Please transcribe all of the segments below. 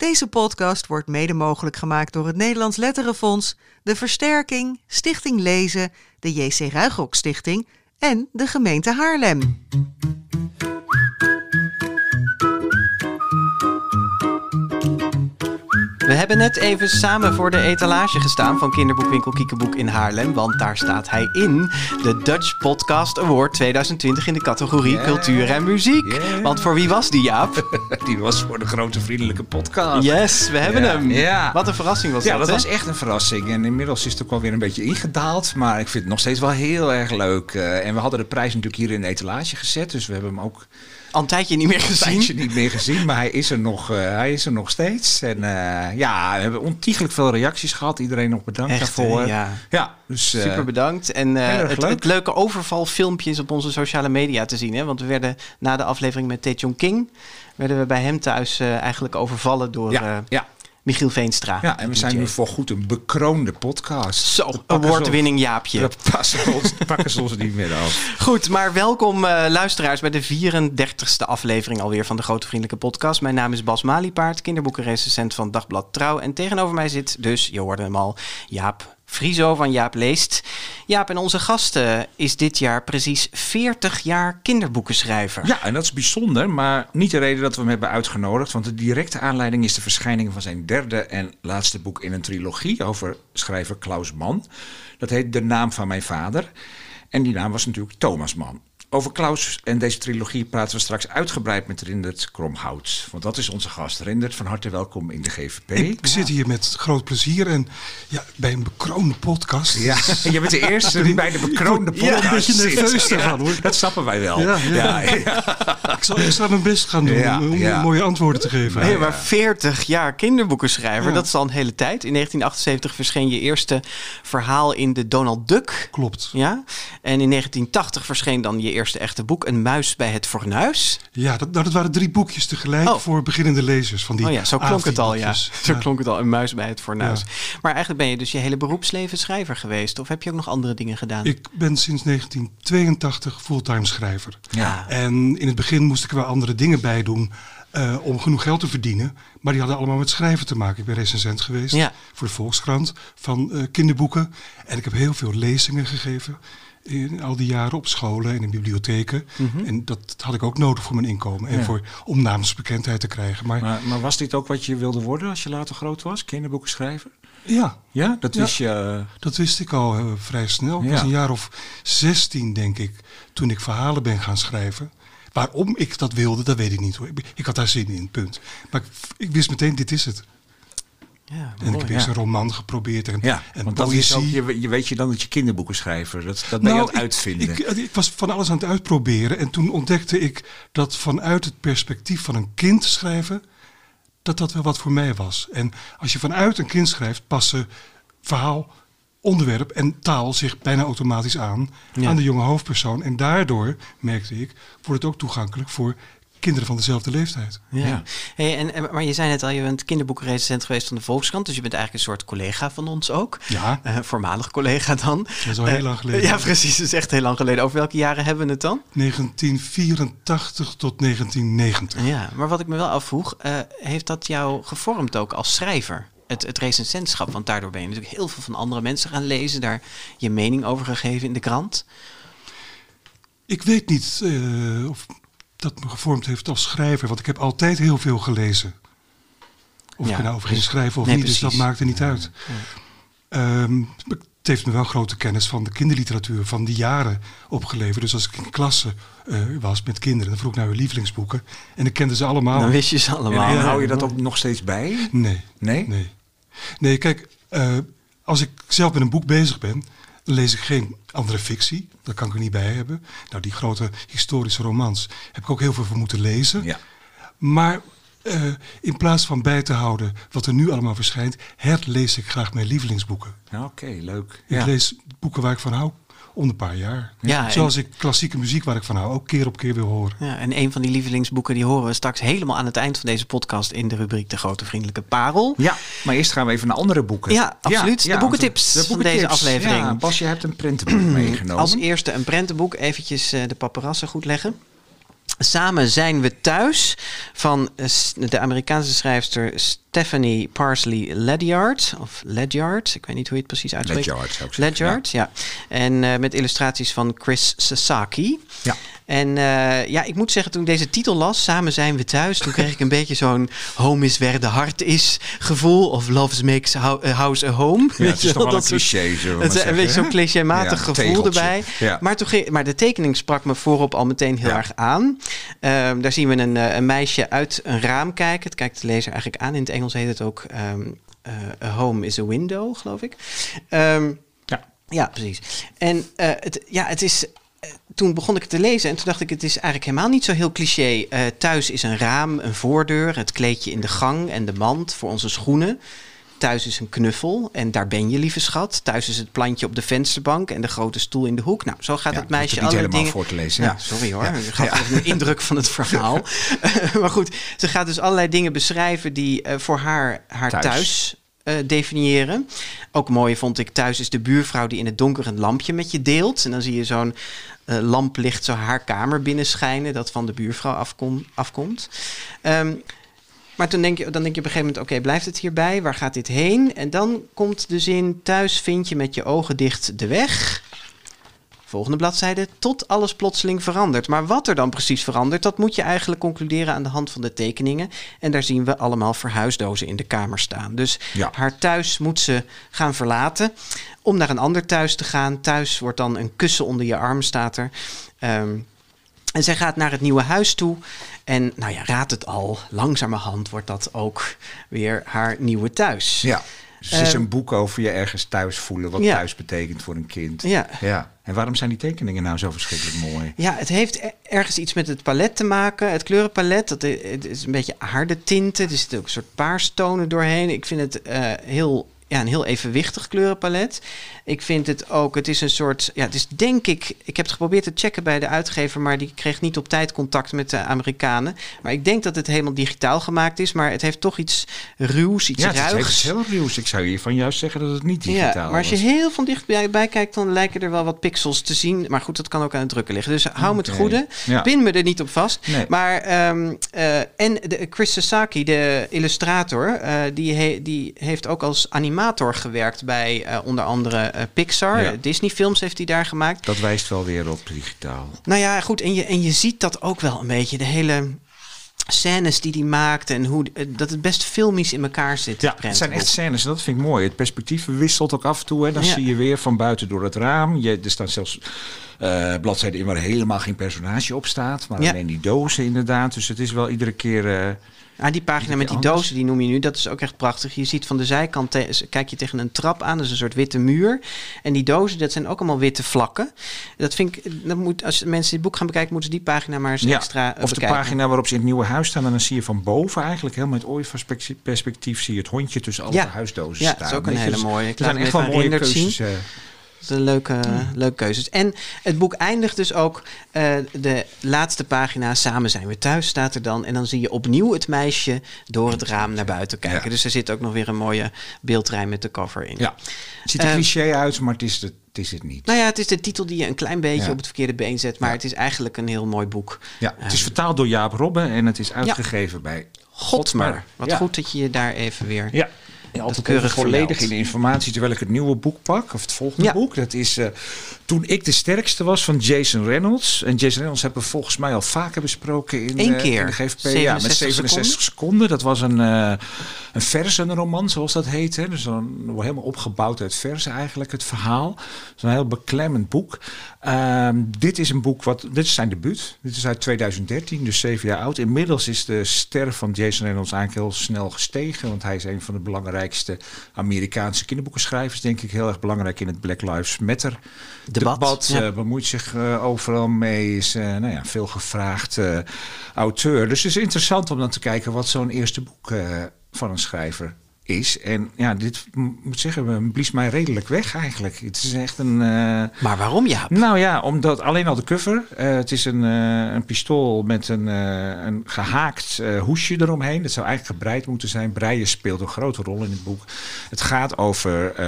Deze podcast wordt mede mogelijk gemaakt door het Nederlands Letterenfonds, de Versterking, Stichting Lezen, de JC Ruigrok Stichting en de gemeente Haarlem. We hebben net even samen voor de etalage gestaan van kinderboekwinkel Kiekeboek in Haarlem. Want daar staat hij in. De Dutch Podcast Award 2020 in de categorie Yeah. cultuur en muziek. Yeah. Want voor wie was die, Jaap? Die was voor de grote vriendelijke podcast. Yes, we hebben Ja. hem. Ja. Wat een verrassing was Ja, dat, dat hè? was echt een verrassing. En inmiddels is het ook wel weer een beetje ingedaald. Maar ik vind het nog steeds wel heel erg leuk. Eh, en we hadden de prijs natuurlijk hier in de etalage gezet. Dus we hebben hem ook Al een tijdje niet meer een gezien. tijdje niet meer gezien. Maar hij is er nog, eh, hij is er nog steeds. En eh, ja, we hebben ontiegelijk veel reacties gehad. Iedereen nog bedankt Echt, daarvoor. ja. Ja, dus... eh, Super bedankt. En het, leuk. het leuke overvalfilmpje is op onze sociale media te zien. Hè? Want we werden na de aflevering met Taejong King... werden we bij hem thuis eigenlijk overvallen door ja, ja, Michiel Veenstra. ja, en we zijn nu voor goed een bekroonde podcast. Zo, award-winning Jaapje. Dat passen ons, pakken ze ons niet meer af. Goed, maar welkom eh, luisteraars bij de 34ste aflevering alweer van de Grote Vriendelijke Podcast. Mijn naam is Bas Maliepaard, kinderboekenrecensent van Dagblad Trouw. En tegenover mij zit dus, je hoorde hem al, Jaap Frieso van Jaap Leest. Jaap, en onze gast eh, is dit jaar precies 40 jaar kinderboekenschrijver. Ja, en dat is bijzonder, maar niet de reden dat we hem hebben uitgenodigd. Want de directe aanleiding is de verschijning van zijn derde en laatste boek in een trilogie over schrijver Klaus Mann. Dat heet De Naam van Mijn Vader. En die naam was natuurlijk Thomas Mann. Over Klaus en deze trilogie praten we straks uitgebreid met Rindert Kromhout. Want dat is onze gast. Rindert, van harte welkom in de GVP. Ik zit hier met groot plezier en ja, bij een bekroonde podcast. Ja, je bent de eerste die bij de bekroonde ja, podcast een beetje nerveus zit. ervan, hoor. Dat snappen wij wel. Ja, ja. Ik zal extra mijn best gaan doen Ja, om ja. mooie antwoorden te geven. Nee, maar 40 jaar kinderboekenschrijver, Ja. dat is al een hele tijd. In 1978 verscheen je eerste verhaal in de Donald Duck. Klopt. Ja, en in 1980 verscheen dan je eerste echte boek, Een muis bij het fornuis. Ja, dat, nou, dat waren drie boekjes tegelijk Oh. voor beginnende lezers. Van die oh ja, zo klonk het al, ja. A4-boekjes. Zo klonk het al, Een muis bij het fornuis. Ja. Maar eigenlijk ben je dus je hele beroepsleven schrijver geweest. Of heb je ook nog andere dingen gedaan? Ik ben sinds 1982 fulltime schrijver. Ja. En in het begin moest ik er wel andere dingen bij doen eh, om genoeg geld te verdienen. Maar die hadden allemaal met schrijven te maken. Ik ben recensent geweest Ja. voor de Volkskrant van eh, kinderboeken. En ik heb heel veel lezingen gegeven in al die jaren op scholen en in bibliotheken. En dat had ik ook nodig voor mijn inkomen en Mhm. Ja. voor, om namensbekendheid te krijgen. Maar, Maar, maar was dit ook wat je wilde worden als je later groot was? Kinderboeken schrijven? ja, Ja, dat Ja. wist je. eh, dat wist ik al eh, vrij snel. Ik Ja. was een jaar of 16, denk ik, toen ik verhalen ben gaan schrijven. Waarom ik dat wilde, dat weet ik niet hoor. Ik, ik had daar zin in, punt. Maar ik, ik wist meteen, dit is het. Ja, En ik heb eerst ja. een roman geprobeerd en, ja, en want dat is ook, je, je weet je dan dat je kinderboeken schrijver. Dat, dat ben je aan het Nou, ik- uitvinden. Ik, ik, was van alles aan het uitproberen. En toen ontdekte ik dat vanuit het perspectief van een kind schrijven, dat dat wel wat voor mij was. En als je vanuit een kind schrijft, passen verhaal, onderwerp en taal zich bijna automatisch aan Ja. aan de jonge hoofdpersoon. En daardoor, merkte ik, wordt het ook toegankelijk voor kinderen van dezelfde leeftijd. Ja. Ja. Hey, en, en- maar je zei net al, je bent kinderboekenrecensent geweest van de Volkskrant. Dus je bent eigenlijk een soort collega van ons ook. Ja, Eh, voormalig collega dan. dat is al heel Eh, lang geleden. Ja, precies. Dat is echt heel lang geleden. Over welke jaren hebben we het dan? 1984 tot 1990. Ja, maar wat ik me wel afvroeg, eh, heeft dat jou gevormd ook als schrijver? Het, het recensentschap, want daardoor ben je natuurlijk heel veel van andere mensen gaan lezen, daar je mening over gegeven in de krant. Ik weet niet eh, of dat me gevormd heeft als schrijver, want ik heb altijd heel veel gelezen. Of Ja, ik er nou over ging schrijven of nee, niet, dus dat maakte niet uit. Ehm, het heeft me wel grote kennis van de kinderliteratuur van die jaren opgeleverd. Dus als ik in klasse eh, was met kinderen, dan vroeg ik naar hun lievelingsboeken. En ik kende ze allemaal. Dan wist je ze en, allemaal. en hou je dat ook nog steeds bij? Nee, Nee? nee. Nee, kijk, eh, als ik zelf met een boek bezig ben, dan lees ik geen andere fictie. Dat kan ik er niet bij hebben. Nou, die grote historische romans heb ik ook heel veel voor moeten lezen. Ja. Maar eh, in plaats van bij te houden wat er nu allemaal verschijnt, herlees ik graag mijn lievelingsboeken. Oké, leuk. Ik Ja. lees boeken waar ik van hou om een paar jaar. Ja, Zoals ik klassieke muziek waar ik van hou ook keer op keer wil horen. Ja, en een van die lievelingsboeken die horen we straks helemaal aan het eind van deze podcast in de rubriek De Grote Vriendelijke Parel. Ja, maar eerst gaan we even naar andere boeken. Ja, absoluut. De boekentips want van deze aflevering. Ja, Bas, je hebt een prentenboek meegenomen. Als eerste een prentenboek, eventjes eh, de paparazzen goed leggen. Samen zijn we thuis van eh, de Amerikaanse schrijfster Stephanie Parsley Ledyard. Of Ledyard, ik weet niet hoe je het precies uitspreekt. Ledyard, zou ik zeggen, Ledyard, ja. En eh, met illustraties van Chris Sasaki. Ja. En eh, ja, ik moet zeggen, toen ik deze titel las, Samen zijn we thuis, toen kreeg ik een beetje zo'n home is where the heart is gevoel. Of love makes a house a home. Ja, het is toch wel een cliché, het is een beetje zo'n clichématig Ja, gevoel tegeltje. erbij. Ja. Maar, toen ging, maar de tekening sprak me voorop al meteen heel erg aan. Ehm, daar zien we een, eh, een meisje uit een raam kijken. Het kijkt de lezer eigenlijk aan. In het Engels heet het ook ehm, eh, A home is a window, geloof ik. Ehm, Ja. precies. En eh, het, ja, het is. Eh, Toen begon ik het te lezen en toen dacht ik, het is eigenlijk helemaal niet zo heel cliché. Eh, thuis is een raam, een voordeur, het kleedje in de gang en de mand voor onze schoenen. Thuis is een knuffel en daar ben je, lieve schat. Thuis is het plantje op de vensterbank en de grote stoel in de hoek. Nou, zo gaat Ja, het meisje het niet alle helemaal dingen... voor te lezen, Ja, ja. sorry hoor. Ja. Ik gaf Ja. een indruk van het verhaal. maar goed, ze gaat dus allerlei dingen beschrijven die eh, voor haar, haar thuis, Thuis. Eh, definiëren. Ook mooi vond ik, thuis is de buurvrouw die in het donker een lampje met je deelt. En dan zie je zo'n eh, lamplicht zo haar kamer binnenschijnen, dat van de buurvrouw afkom, afkomt. Ehm, maar toen denk je, dan denk je op een gegeven moment, oké, blijft het hierbij? Waar gaat dit heen? En dan komt de zin, thuis vind je met je ogen dicht de weg. Volgende bladzijde, tot alles plotseling verandert. Maar wat er dan precies verandert, dat moet je eigenlijk concluderen aan de hand van de tekeningen. En daar zien we allemaal verhuisdozen in de kamer staan. Dus Ja. haar thuis moet ze gaan verlaten om naar een ander thuis te gaan. Thuis wordt dan een kussen onder je arm, staat er. Ehm, en zij gaat naar het nieuwe huis toe. En nou ja, raad het al, langzamerhand wordt dat ook weer haar nieuwe thuis. Ja. Dus het is Ehm, een boek over je ergens thuis voelen, wat ja. thuis betekent voor een kind. Ja. ja. En waarom zijn die tekeningen nou zo verschrikkelijk mooi? Ja, het heeft e- ergens iets met het palet te maken. Het kleurenpalet, dat i- het is een beetje aarde tinten. Er zitten ook een soort paarstonen doorheen. Ik vind het eh, heel, ja, een heel evenwichtig kleurenpalet. Ik vind het ook, het is een soort, ja, het is denk ik, ik heb het geprobeerd te checken bij de uitgever, maar die kreeg niet op tijd contact met de Amerikanen. Maar ik denk dat het helemaal digitaal gemaakt is, maar het heeft toch iets ruws, iets Ja, het is heel nieuws. Ik zou hiervan juist zeggen dat het niet digitaal Ja, maar als je was. heel van dichtbij bij kijkt, dan lijken er wel wat pixels te zien. Maar goed, dat kan ook aan het drukken liggen. Dus hou me het goede. Ja. Pin me er niet op vast. Nee. Maar, ehm, eh, en de, Chris Sasaki, de illustrator, eh, die, he- die heeft ook als animator gewerkt bij eh, onder andere eh, Pixar. Ja. Disney-films heeft hij daar gemaakt. Dat wijst wel weer op digitaal. Nou ja, goed. En je, en je ziet dat ook wel een beetje. De hele scènes die hij maakt en hoe eh, dat het best filmisch in elkaar zit. Ja, het zijn echt scènes en dat vind ik mooi. Het perspectief wisselt ook af en toe. Hè. Dan Ja. zie je weer van buiten door het raam. Je, er staan zelfs eh, bladzijden in waar helemaal geen personage op staat. Maar Ja. alleen die dozen inderdaad. Dus het is wel iedere keer... Ah, die pagina met die Anders? dozen, die noem je nu, dat is ook echt prachtig. Je ziet van de zijkant, kijk je tegen een trap aan, dat is een soort witte muur. En die dozen, dat zijn ook allemaal witte vlakken. Dat vind ik, dat moet, als mensen dit boek gaan bekijken, moeten ze die pagina maar eens ja, extra eh, of de pagina waarop ze in het nieuwe huis staan. En dan zie je van boven eigenlijk helemaal met ooiperspectief perspectief zie je het hondje tussen alle Ja. verhuisdozen Ja, staan. dat is ook een hele mooie. Er zijn echt wel mooie keuzes. zien. Dat is een leuke, leuke keuzes. En het boek eindigt dus ook, eh, de laatste pagina, Samen zijn we thuis, staat er dan. En dan zie je opnieuw het meisje door het raam naar buiten kijken. Ja. Dus er zit ook nog weer een mooie beeldrij met de cover in. Ja, het ziet er Eh, cliché uit, maar het is het, het, is het niet. Nou ja, het is de titel die je een klein beetje Ja. op het verkeerde been zet. Maar het is eigenlijk een heel mooi boek. Ja, het is Eh, vertaald door Jaap Robben en het is uitgegeven bij Godmer. Wat Ja. goed dat je je daar even weer... Ja. Ja, altijd keurig volledig in de informatie terwijl ik het nieuwe boek pak, of het volgende Ja. boek. Dat is eh, Toen ik de sterkste was van Jason Reynolds. En Jason Reynolds hebben we volgens mij al vaker besproken in, Eén eh, keer. in de GVP. ja, 67 met 67 seconden. Dat was een, uh, een versenroman, zoals dat heet. Hè. Dus dan helemaal opgebouwd uit versen eigenlijk, het verhaal. Het is een heel beklemmend boek. Uh, dit is een boek, wat, dit is zijn debuut. Dit is uit 2013, dus zeven jaar oud. Inmiddels is de ster van Jason Reynolds eigenlijk heel snel gestegen. Want hij is een van de belangrijkste Amerikaanse kinderboekenschrijvers. Denk ik heel erg belangrijk in het Black Lives Matter debat. debat ja. uh, bemoeit zich uh, overal mee. Is uh, nou ja, veel gevraagd auteur. Dus het is interessant om dan te kijken wat zo'n eerste boek van een schrijver is. En ja, dit moet zeggen, blies mij redelijk weg eigenlijk. Het is echt een. Uh, maar waarom ja? Nou ja, omdat alleen al de cover. Uh, het is een, uh, een pistool met een, een gehaakt hoesje eromheen. Dat zou eigenlijk gebreid moeten zijn. Breien speelt een grote rol in het boek. Het gaat over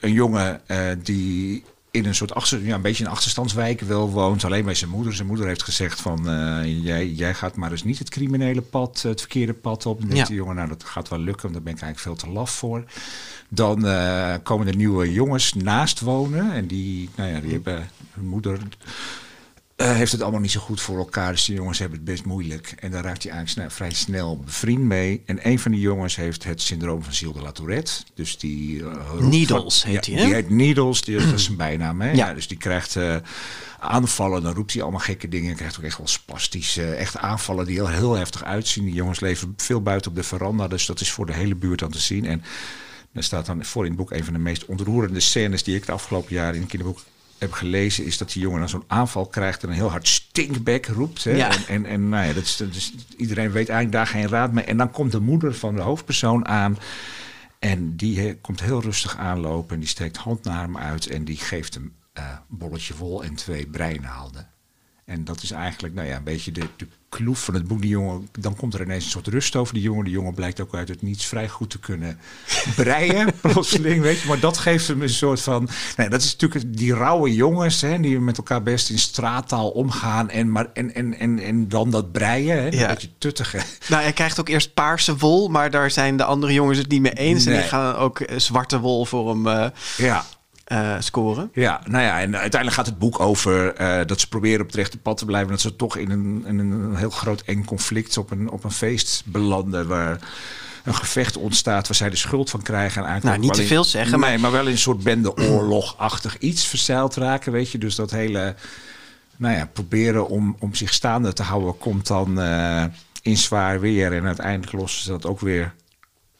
een jongen die in een soort achter, ja, een beetje een achterstandswijk wel woont. Alleen bij zijn moeder. Zijn moeder heeft gezegd van eh, jij, jij gaat maar eens niet het criminele pad, het verkeerde pad op. En denkt Ja. die jongen, nou dat gaat wel lukken, want daar ben ik eigenlijk veel te laf voor. Dan eh, komen er nieuwe jongens naast wonen. En die, nou ja, die hebben hun moeder eh, heeft het allemaal niet zo goed voor elkaar. Dus die jongens hebben het best moeilijk. En daar raakt hij eigenlijk snel- vrij snel bevriend mee. En een van die jongens heeft het syndroom van Gilles de la Tourette. Dus die... eh, Needles van- heet hij? Die heet Needles, die, dat is zijn bijnaam. Hè? Ja. Ja. dus die krijgt eh, aanvallen. Dan roept hij allemaal gekke dingen. Krijgt ook echt wel spastische, echt aanvallen die heel, heel heftig uitzien. Die jongens leven veel buiten op de veranda. Dus dat is voor de hele buurt aan te zien. En daar staat dan voor in het boek een van de meest ontroerende scènes die ik de afgelopen jaren in het kinderboek heb gelezen, is dat die jongen dan zo'n aanval krijgt en een heel hard stinkback roept. Hè? Ja. En, en, en nou ja, dat is, dat is, iedereen weet eigenlijk daar geen raad mee. En dan komt de moeder van de hoofdpersoon aan. En die he- komt heel rustig aanlopen en die steekt hand naar hem uit en die geeft hem een bolletje wol en twee breinaalden. En dat is eigenlijk nou ja, een beetje de, de kloef van het boek. Die jongen, dan komt er ineens een soort rust over die jongen. Die jongen blijkt ook uit het niets vrij goed te kunnen breien, plotseling, weet je. Maar dat geeft hem een soort van... Nee, dat is natuurlijk die rauwe jongens, hè, die met elkaar best in straattaal omgaan. En, maar, en, en, en, en dan dat breien, hè, Ja. een beetje tuttige. Nou, hij krijgt ook eerst paarse wol, maar daar zijn de andere jongens het niet mee eens. En die gaan ook eh, zwarte wol voor hem eh, Ja, eh, scoren. Ja, nou ja, en uiteindelijk gaat het boek over eh, dat ze proberen op het rechte pad te blijven. Dat ze toch in een, in een heel groot eng conflict op een, op een feest belanden. Waar een gevecht ontstaat waar zij de schuld van krijgen. En eigenlijk Nou, niet te in- veel zeggen, Nee, maar- maar wel in een soort bende-oorlogachtig iets verzeild raken, weet je. Dus dat hele, nou ja, proberen om, om zich staande te houden komt dan eh, in zwaar weer. En uiteindelijk lossen ze dat ook weer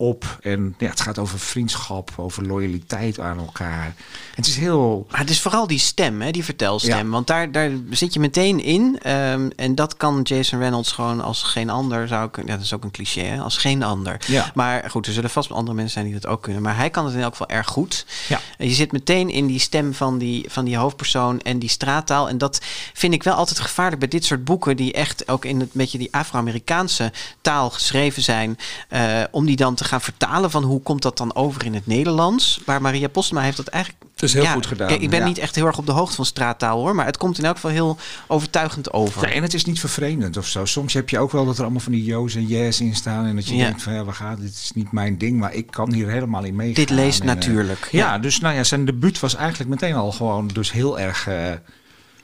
op. En ja, het gaat over vriendschap, over loyaliteit aan elkaar. Het is heel... Maar het is vooral die stem, hè, die vertelstem. Ja. Want daar, daar zit je meteen in. Ehm, en dat kan Jason Reynolds gewoon als geen ander zou kunnen. Ja, dat is ook een cliché, hè? als geen ander. Ja. Maar goed, er zullen vast andere mensen zijn die dat ook kunnen. Maar hij kan het in elk geval erg goed. Ja. En je zit meteen in die stem van die, van die hoofdpersoon en die straattaal. En dat vind ik wel altijd gevaarlijk bij dit soort boeken, die echt ook in het beetje die Afro-Amerikaanse taal geschreven zijn. eh, om die dan te gaan vertalen van hoe komt dat dan over in het Nederlands. Maar Maria Postma heeft dat eigenlijk. Is heel goed gedaan, ik ben ja. niet echt heel erg op de hoogte van straattaal hoor, maar het komt in elk geval heel overtuigend over. Ja, en het is niet vervreemdend of zo. Soms heb je ook wel dat er allemaal van die jo's en yes in staan. En dat je Ja. denkt van ja, we gaan, dit is niet mijn ding. Maar ik kan hier helemaal in meegaan. Dit leest En, eh, natuurlijk, ja. ja. dus nou ja, zijn debuut was eigenlijk meteen al gewoon dus heel erg... eh,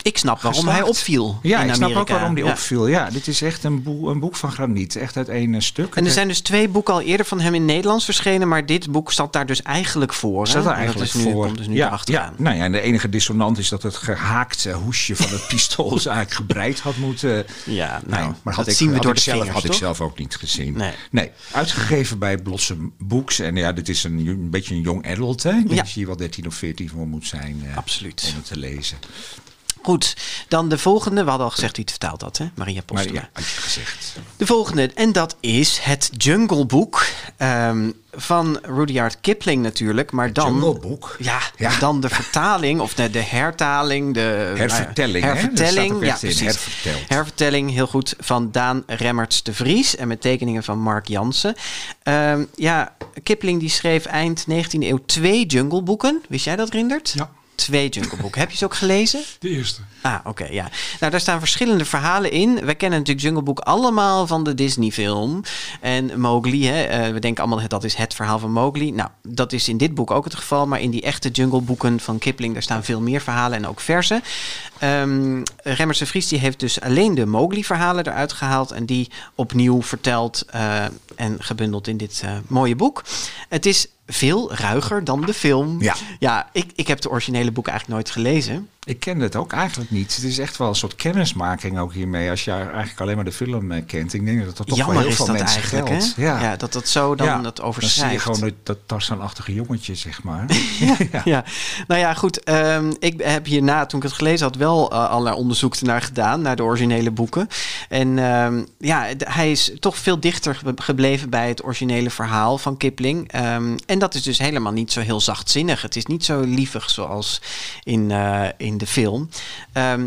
ik snap waarom geslaagd. hij opviel. Ja, in ik snap ook waarom die Ja. opviel. Ja, dit is echt een, boek, een boek van graniet. Echt uit één eh, stuk. En er zijn dus twee boeken al eerder van hem in Nederlands verschenen, maar dit boek zat daar dus eigenlijk voor. er En eigenlijk dat is nu, voor. Komt dus nu ja, erachteraan. ja, nou ja, en de enige dissonant is dat het gehaakte hoesje van het pistool eigenlijk gebreid had moeten. Ja, nou, Nee, maar had dat ik, zien we had door ik zelf, vingers, had ik zelf ook niet gezien. Nee. uitgegeven bij Blossom Books. En ja, dit is een, een beetje een young adult. Hè? Ik denk Ja. dat je hier wel 13 of 14 voor moet zijn eh, Absoluut. om het te lezen. Goed, dan de volgende. We hadden al gezegd wie het vertaald had, hè? Maria Maar Postma. ja, had je gezegd. De volgende, en dat is het Jungle Book ehm, van Rudyard Kipling natuurlijk, maar dan... Jungle Book? Ja, Ja. dan de vertaling, of de, de hertaling, de... Hervertelling, hè? Hervertelling, Dat ja, precies. herverteld. Hervertelling, heel goed, van Daan Remmerts de Vries en met tekeningen van Mark Jansen. Ehm, ja, Kipling die schreef eind 19e eeuw twee Jungle Boeken. Wist jij dat, Rindert? Ja, Twee Jungle Boeken. Heb je ze ook gelezen? de eerste. Ah, oké, ja. Nou, daar staan verschillende verhalen in. Wij kennen natuurlijk Jungle Book allemaal van de Disney-film. En Mowgli, hè, eh, we denken allemaal dat is het verhaal van Mowgli. Nou, dat is in dit boek ook het geval. Maar in die echte Jungle Boeken van Kipling, daar staan veel meer verhalen en ook versen. Ehm Remmers de Vries die heeft dus alleen de Mowgli-verhalen eruit gehaald. En die opnieuw verteld eh, en gebundeld in dit eh, mooie boek. Het is veel ruiger dan de film. Ja. Ja, ik, ik heb de originele boeken eigenlijk nooit gelezen. Ik ken het ook eigenlijk niet. Het is echt wel een soort kennismaking ook hiermee. Als je eigenlijk alleen maar de film eh, kent. Ik denk dat dat toch Jammer wel heel is veel dat mensen geldt. Ja. Ja, dat dat zo dan Ja, dat Dan overschrijft. zie je gewoon dat, dat Tarzan-achtige jongetje, zeg maar. ja. ja, nou ja, goed. ehm, ik heb hierna, toen ik het gelezen had, wel uh, allerlei onderzoek naar gedaan, naar de originele boeken. En ehm, ja, hij is toch veel dichter ge- gebleven bij het originele verhaal van Kipling. Ehm, en dat is dus helemaal niet zo heel zachtzinnig. Het is niet zo lievig zoals in, eh, in de film. Ehm,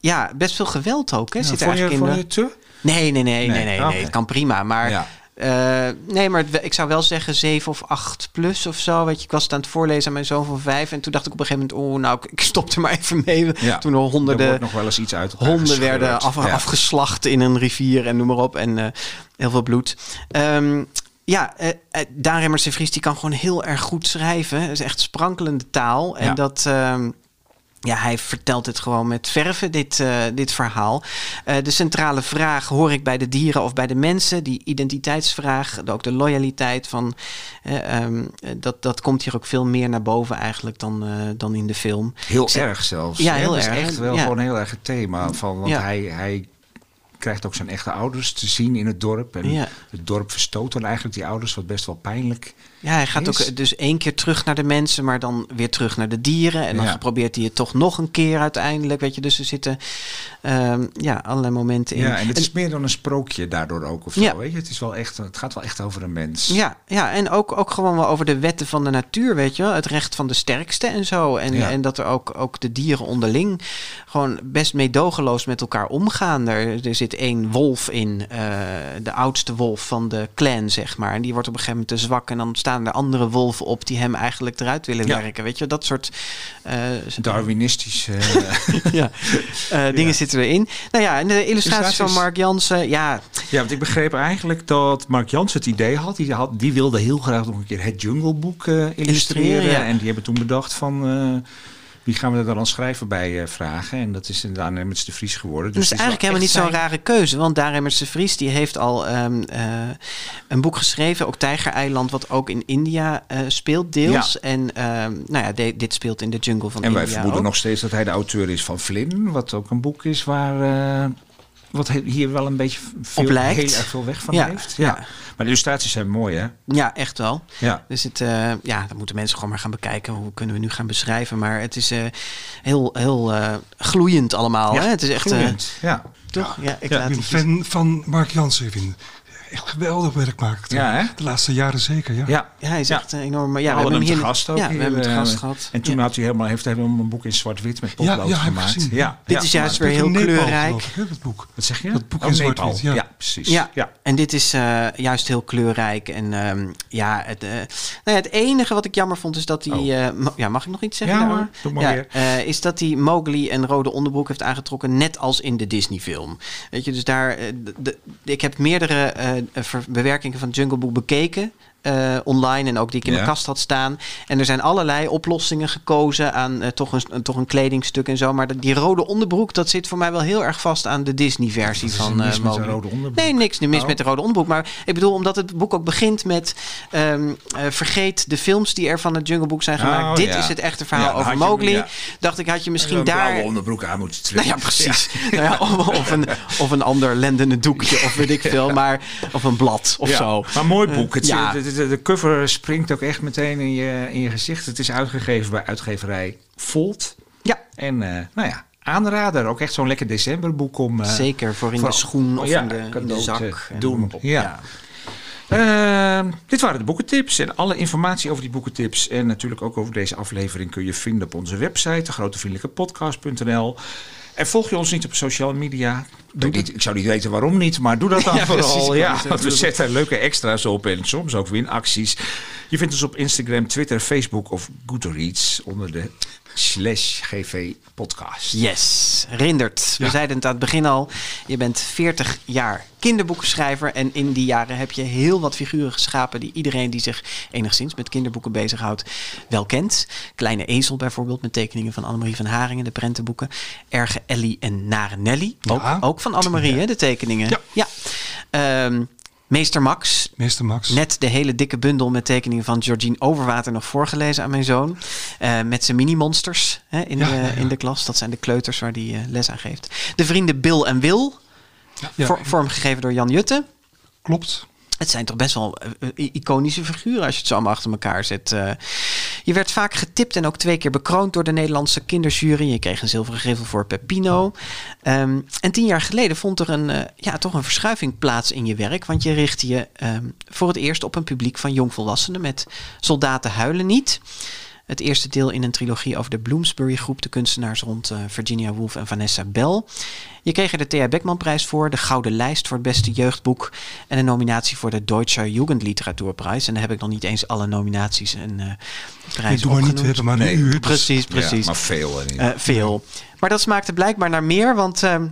ja, best veel geweld ook. Hè? Ja, Zit vond, je, eigenlijk in de... te? Nee, nee, nee, nee, Nee, nee, nee, oké. Het kan prima. Maar Ja. Eh, nee, maar het- ik zou wel zeggen 7 of 8 plus of zo. Weet je, ik was het aan het voorlezen aan mijn zoon van 5. En toen dacht ik op een gegeven moment, oh, nou, ik, ik stop er maar even mee. Ja, Toen er Er honderden nog wel eens iets uit honden werden gescheurd. af, Ja. afgeslacht in een rivier en noem maar op. En eh, heel veel bloed. Ehm, ja, eh, eh, Daan Remmers de Vries die kan gewoon heel erg goed schrijven. Het is echt sprankelende taal. En Ja. dat... ehm, ja, hij vertelt het gewoon met verven, dit, eh, dit verhaal. Eh, de centrale vraag, hoor ik bij de dieren of bij de mensen? Die identiteitsvraag, ook de loyaliteit van... eh, ehm, eh, dat, dat komt hier ook veel meer naar boven eigenlijk dan, dan in de film. Heel erg zelfs. Ja, heel dat is erg. echt wel Ja. gewoon heel erg het thema. Van, want Ja. hij, hij krijgt ook zijn echte ouders te zien in het dorp. En Ja. het dorp verstoot dan eigenlijk die ouders, wat best wel pijnlijk Ja, hij gaat is. ook dus één keer terug naar de mensen, maar dan weer terug naar de dieren. En dan Ja. probeert hij het toch nog een keer uiteindelijk. Weet je, dus er zitten ehm, ja, allerlei momenten in. Ja, en het is meer dan een sprookje daardoor ook of zo. Ja. Weet je? Het, is wel echt, het gaat wel echt over een mens. Ja, ja, en ook, ook gewoon wel over de wetten van de natuur, weet je wel. Het recht van de sterkste en zo. En, Ja. en dat er ook, ook de dieren onderling gewoon best meedogenloos met elkaar omgaan. Er, er zit één wolf in, eh, de oudste wolf van de clan, zeg maar. En die wordt op een gegeven moment te zwak. En dan staan er andere wolven op die hem eigenlijk eruit willen Ja. werken. Weet je, dat soort... eh, Darwinistisch. eh, ja, eh, dingen zitten erin. Nou ja, en de illustraties van. Mark Jansen, ja, ja, want ik begreep eigenlijk dat Mark Jans het idee had. Die, had, die wilde heel graag nog een keer het Jungle Book illustreren. Illustreren, ja. En die hebben toen bedacht van... wie gaan we er dan schrijver bij eh, vragen? En dat is inderdaad Emmets de Vries geworden. Dus dat is eigenlijk helemaal niet zo'n rare keuze. Want Daar Emmers de Vries die heeft al ehm, eh, een boek geschreven, ook Tijgereiland, wat ook in India eh, speelt, deels. En ehm, nou ja, de- dit speelt in de jungle van En wij India. vermoeden ook. nog steeds dat hij de auteur is van Flynn. Wat ook een boek is waar... wat hier wel een beetje veel, Op lijkt. heel erg veel weg van Ja, heeft. ja. Ja. Maar de illustraties zijn mooi, hè? Ja, echt wel. Ja. Dus het, eh, ja, dan moeten mensen gewoon maar gaan bekijken. Hoe kunnen we nu gaan beschrijven? Maar het is eh, heel, heel eh, gloeiend allemaal. hè? Het is echt, eh, gloeiend. ja. toch? Ja, ik Ja, laat Ik ben fan van Mark Jansen. Ik vind echt geweldig werk maakt. Ja, hè? De laatste jaren zeker, ja. Ja. Ja, hij is Ja. echt eh, enorm. Ja, we hadden hem hier te gast ook. Ja, we hebben hem te eh, gast gehad. En toen Ja. had hij helemaal, heeft hij helemaal een boek in zwart-wit met potlood gemaakt. gezien. Ja, Dit ja. is juist weer het heel kleurrijk. dat boek. Wat zeg je? Dat boek oh, in zwart-wit, ja. ja, precies. Ja. Ja. en dit is eh, juist heel kleurrijk. En ehm, ja, het, eh, nou ja, het enige wat ik jammer vond is dat hij... Oh. eh, ja, mag ik nog iets zeggen? Ja. Doe maar weer. eh, is dat hij Mowgli een rode onderbroek heeft aangetrokken, net als in de Disney-film. Weet je, dus daar... ik heb meerdere eh, bewerkingen van Jungle Book bekeken. Eh, online en ook die ik in Ja. mijn kast had staan. En er zijn allerlei oplossingen gekozen aan eh, toch, een, een- toch een kledingstuk en zo. Maar dat- die rode onderbroek, dat zit voor mij wel heel erg vast aan de Disney-versie er van eh, met een rode onderbroek? Nee, niks mis Oh. met de rode onderbroek. Maar ik bedoel, omdat het boek ook begint met... ehm, eh, vergeet de films die er van het Jungle Book zijn gemaakt. Oh, Dit ja. is het echte verhaal Ja, over Mowgli. Dacht ik, had je misschien Een blauwe daar... onderbroek aan moeten Nou trekken. ja, precies. Nou ja, of, of een, of een ander lendende doekje, of weet ik veel. Maar, of een blad, of zo. Maar mooi boek. Het, ja. De, cover springt ook echt meteen in je, in je gezicht. Het is uitgegeven bij uitgeverij Volt. Ja, En eh, nou ja, aanrader. Ook echt zo'n lekker decemberboek om... eh, zeker. Voor in voor- de schoen of ja, in, de, in de zak. doen. op. Ja. Ehm, dit waren de boekentips. En alle informatie over die boekentips en natuurlijk ook over deze aflevering kun je vinden op onze website, degrotevriendelijkepodcast.nl. En volg je ons niet op social media? Doe niet, ik zou niet weten waarom niet, maar doe dat dan Ja, vooral. ik Ja, want we zetten leuke extra's op en soms ook winacties. Je vindt ons op Instagram, Twitter, Facebook of Goodreads onder de slash GV podcast. Yes, Rindert. We Ja. zeiden het aan het begin al. Je bent 40 jaar kinderboekenschrijver. En in die jaren heb je heel wat figuren geschapen... die iedereen die zich enigszins met kinderboeken bezighoudt wel kent. Kleine Ezel bijvoorbeeld, met tekeningen van Annemarie van Haringen. De prentenboeken. Erge Ellie en Nare Nelly. Ook, Ja. ook van Annemarie, hè, de tekeningen. Ja. Ehm, Meester Max, Meester Max. Net de hele dikke bundel met tekeningen van Georgine Overwater nog voorgelezen aan mijn zoon. Eh, met zijn mini-monsters hè, in, Ja, de, ja, ja. in de klas. Dat zijn de kleuters waar hij eh, les aan geeft. De vrienden Bill en Wil, vor- vormgegeven door Jan Jutte. klopt. Het zijn toch best wel eh, iconische figuren als je het zo allemaal achter elkaar zet. Eh, je werd vaak getipt en ook twee keer bekroond door de Nederlandse kinderjury. Je kreeg een zilveren griffel voor Peppino. Ehm, en tien jaar geleden vond er een, eh, ja, toch een verschuiving plaats in je werk. Want je richtte je ehm, voor het eerst op een publiek van jongvolwassenen met Soldaten huilen niet. Het eerste deel in een trilogie over de Bloomsbury groep, de kunstenaars rond uh, Virginia Woolf en Vanessa Bell. Je kreeg er de Thea Beckman-prijs voor, de Gouden Lijst voor het beste jeugdboek en een nominatie voor de Deutsche Jugendliteratuurprijs. En dan heb ik nog niet eens alle nominaties en uh, prijzen nee, doe maar niet, we hebben maar een uur. Precies, precies. Ja, maar veel. Uh, veel. Maar dat smaakte blijkbaar naar meer, want ehm,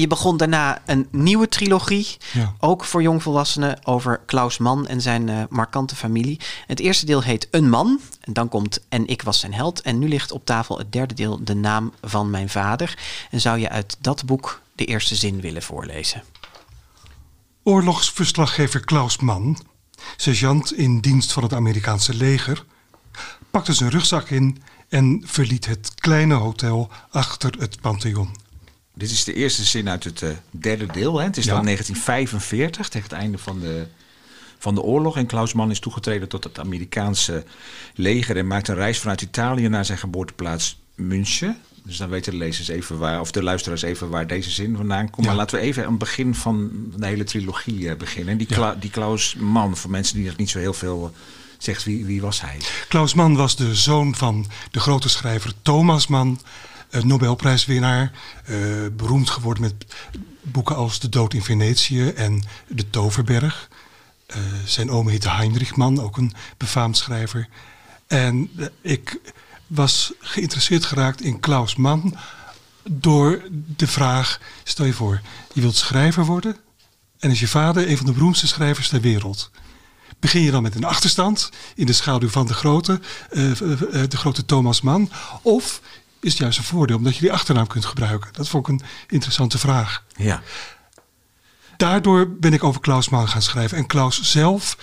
je begon daarna een nieuwe trilogie, Ja. ook voor jongvolwassenen, over Klaus Mann en zijn eh, markante familie. Het eerste deel heet Een Man, en dan komt En ik was zijn held. En nu ligt op tafel het derde deel, De naam van mijn vader. En zou je uit dat boek de eerste zin willen voorlezen? Oorlogsverslaggever Klaus Mann, sergeant in dienst van het Amerikaanse leger, pakte zijn rugzak in en verliet het kleine hotel achter het Pantheon. Dit is de eerste zin uit het eh, derde deel. Hè? Het is Ja. dan 1945, tegen het einde van de, van de oorlog. En Klaus Mann is toegetreden tot het Amerikaanse leger... en maakt een reis vanuit Italië naar zijn geboorteplaats München. Dus dan weten de lezers even waar, of de luisteraars even waar deze zin vandaan komt. Ja. Maar laten we even aan het begin van de hele trilogie eh, beginnen. En die, Kla- die Klaus Mann, voor mensen die nog niet zo heel veel eh, zegt, wie, wie was hij? Klaus Mann was de zoon van de grote schrijver Thomas Mann, Nobelprijswinnaar, eh, beroemd geworden met boeken als De Dood in Venetië en De Toverberg. Eh, zijn oom heette Heinrich Mann, ook een befaamd schrijver. En eh, ik was geïnteresseerd geraakt in Klaus Mann door de vraag: stel je voor, je wilt schrijver worden en is je vader een van de beroemdste schrijvers ter wereld. Begin je dan met een achterstand in de schaduw van de grote, eh, eh, eh, de grote Thomas Mann? Of is het juist een voordeel omdat je die achternaam kunt gebruiken? Dat vond ik een interessante vraag. Ja. Daardoor ben ik over Klaus Mann gaan schrijven. En Klaus zelf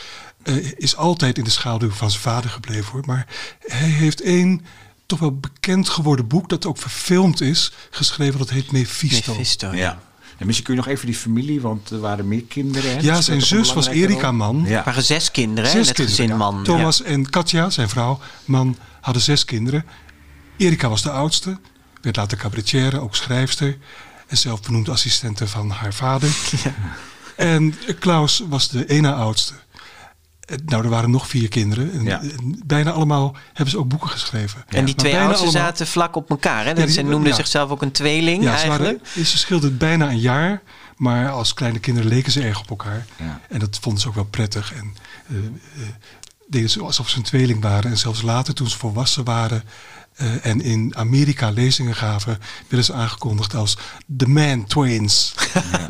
eh, is altijd in de schaduw van zijn vader gebleven hoor. Maar hij heeft één toch wel bekend geworden boek dat ook verfilmd is, geschreven. Dat heet Mephisto. Mephisto. ja. En misschien kun je nog even die familie, want er waren meer kinderen. Hè? Ja, Dat zijn zus was Erika? Mann. Ja. Er waren zes kinderen, hè, in Zes het kinderen, gezin ja. man. Thomas en Katja, zijn vrouw, man, hadden zes kinderen. Erika was de oudste, werd later cabaretière, ook schrijfster. En zelf benoemd assistente van haar vader. En Klaus was de ene oudste. Eh, Nou, er waren nog vier kinderen. En, Ja. en bijna allemaal hebben ze ook boeken geschreven. En die Maar twee oudsten allemaal- zaten vlak op elkaar. Hè? Ja, die- ze noemden zichzelf ook een tweeling Ja, ze, waren, ze scheelden bijna een jaar. Maar als kleine kinderen leken ze erg op elkaar. En dat vonden ze ook wel prettig. En eh, eh, deden ze alsof ze een tweeling waren. En zelfs later, toen ze volwassen waren. Eh, en in Amerika lezingen gaven, werden ze aangekondigd als The Man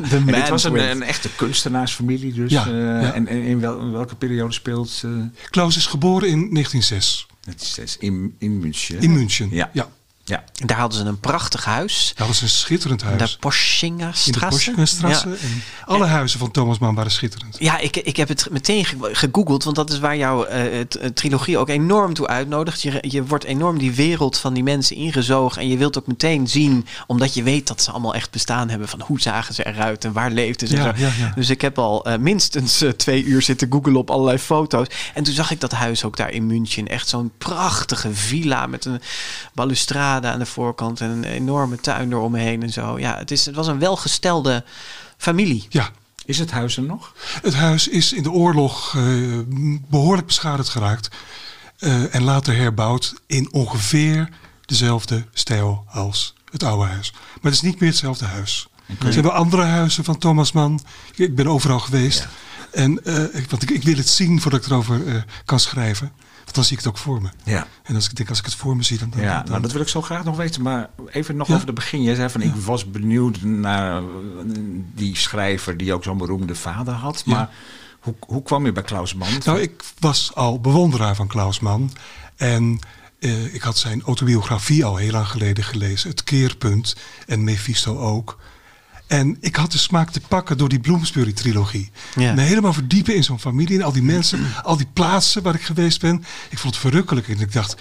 En dit man was een, twins. een echte kunstenaarsfamilie dus. Ja, eh, ja. En, en in, wel- in welke periode speelt uh, Klaus is geboren in 1906 het is, het is in, in München? in München. Ja. ja. Ja. Daar hadden ze een prachtig huis. Dat was een schitterend De huis. in de. Ja. En alle huizen van Thomas Mann waren schitterend. Ja, ik, ik heb het meteen ge- gegoogeld, want dat is waar jouw eh, trilogie ook enorm toe uitnodigt. Je, je wordt enorm die wereld van die mensen ingezogen en je wilt ook meteen zien, omdat je weet dat ze allemaal echt bestaan hebben, van hoe zagen ze eruit en waar leefden ze. Ja, ja. Dus ik heb al eh, minstens twee uur zitten googelen op allerlei foto's. En toen zag ik dat huis ook daar in München. Echt zo'n prachtige villa met een balustrade aan de voorkant en een enorme tuin eromheen en zo. Ja, het, is, het was een welgestelde familie. Ja, Is het huis er nog? Het huis is in de oorlog eh, behoorlijk beschadigd geraakt. eh, en later herbouwd in ongeveer dezelfde stijl als het oude huis. Maar het is niet meer hetzelfde huis. Er zijn wel andere huizen van Thomas Mann. Ik, ben overal geweest. Ja. En, eh, ik, want ik, ik wil het zien voordat ik erover eh, kan schrijven. Want dan zie ik het ook voor me. Ja. En als ik denk, als ik het voor me zie, dan... dan, Ja, dan- nou, dat wil ik zo graag nog weten. Maar even nog Ja. over het begin. Jij zei van, ik was benieuwd naar eh, die schrijver die ook zo'n beroemde vader had. Maar hoe, hoe kwam je bij Klaus Mann? Nou, ik was al bewonderaar van Klaus Mann. En eh, ik had zijn autobiografie al heel lang geleden gelezen. Het Keerpunt en Mephisto ook. En ik had de smaak te pakken door die Bloomsbury-trilogie. Ja. Me helemaal verdiepen in zo'n familie en al die mensen, al die plaatsen waar ik geweest ben. Ik vond het verrukkelijk en ik dacht,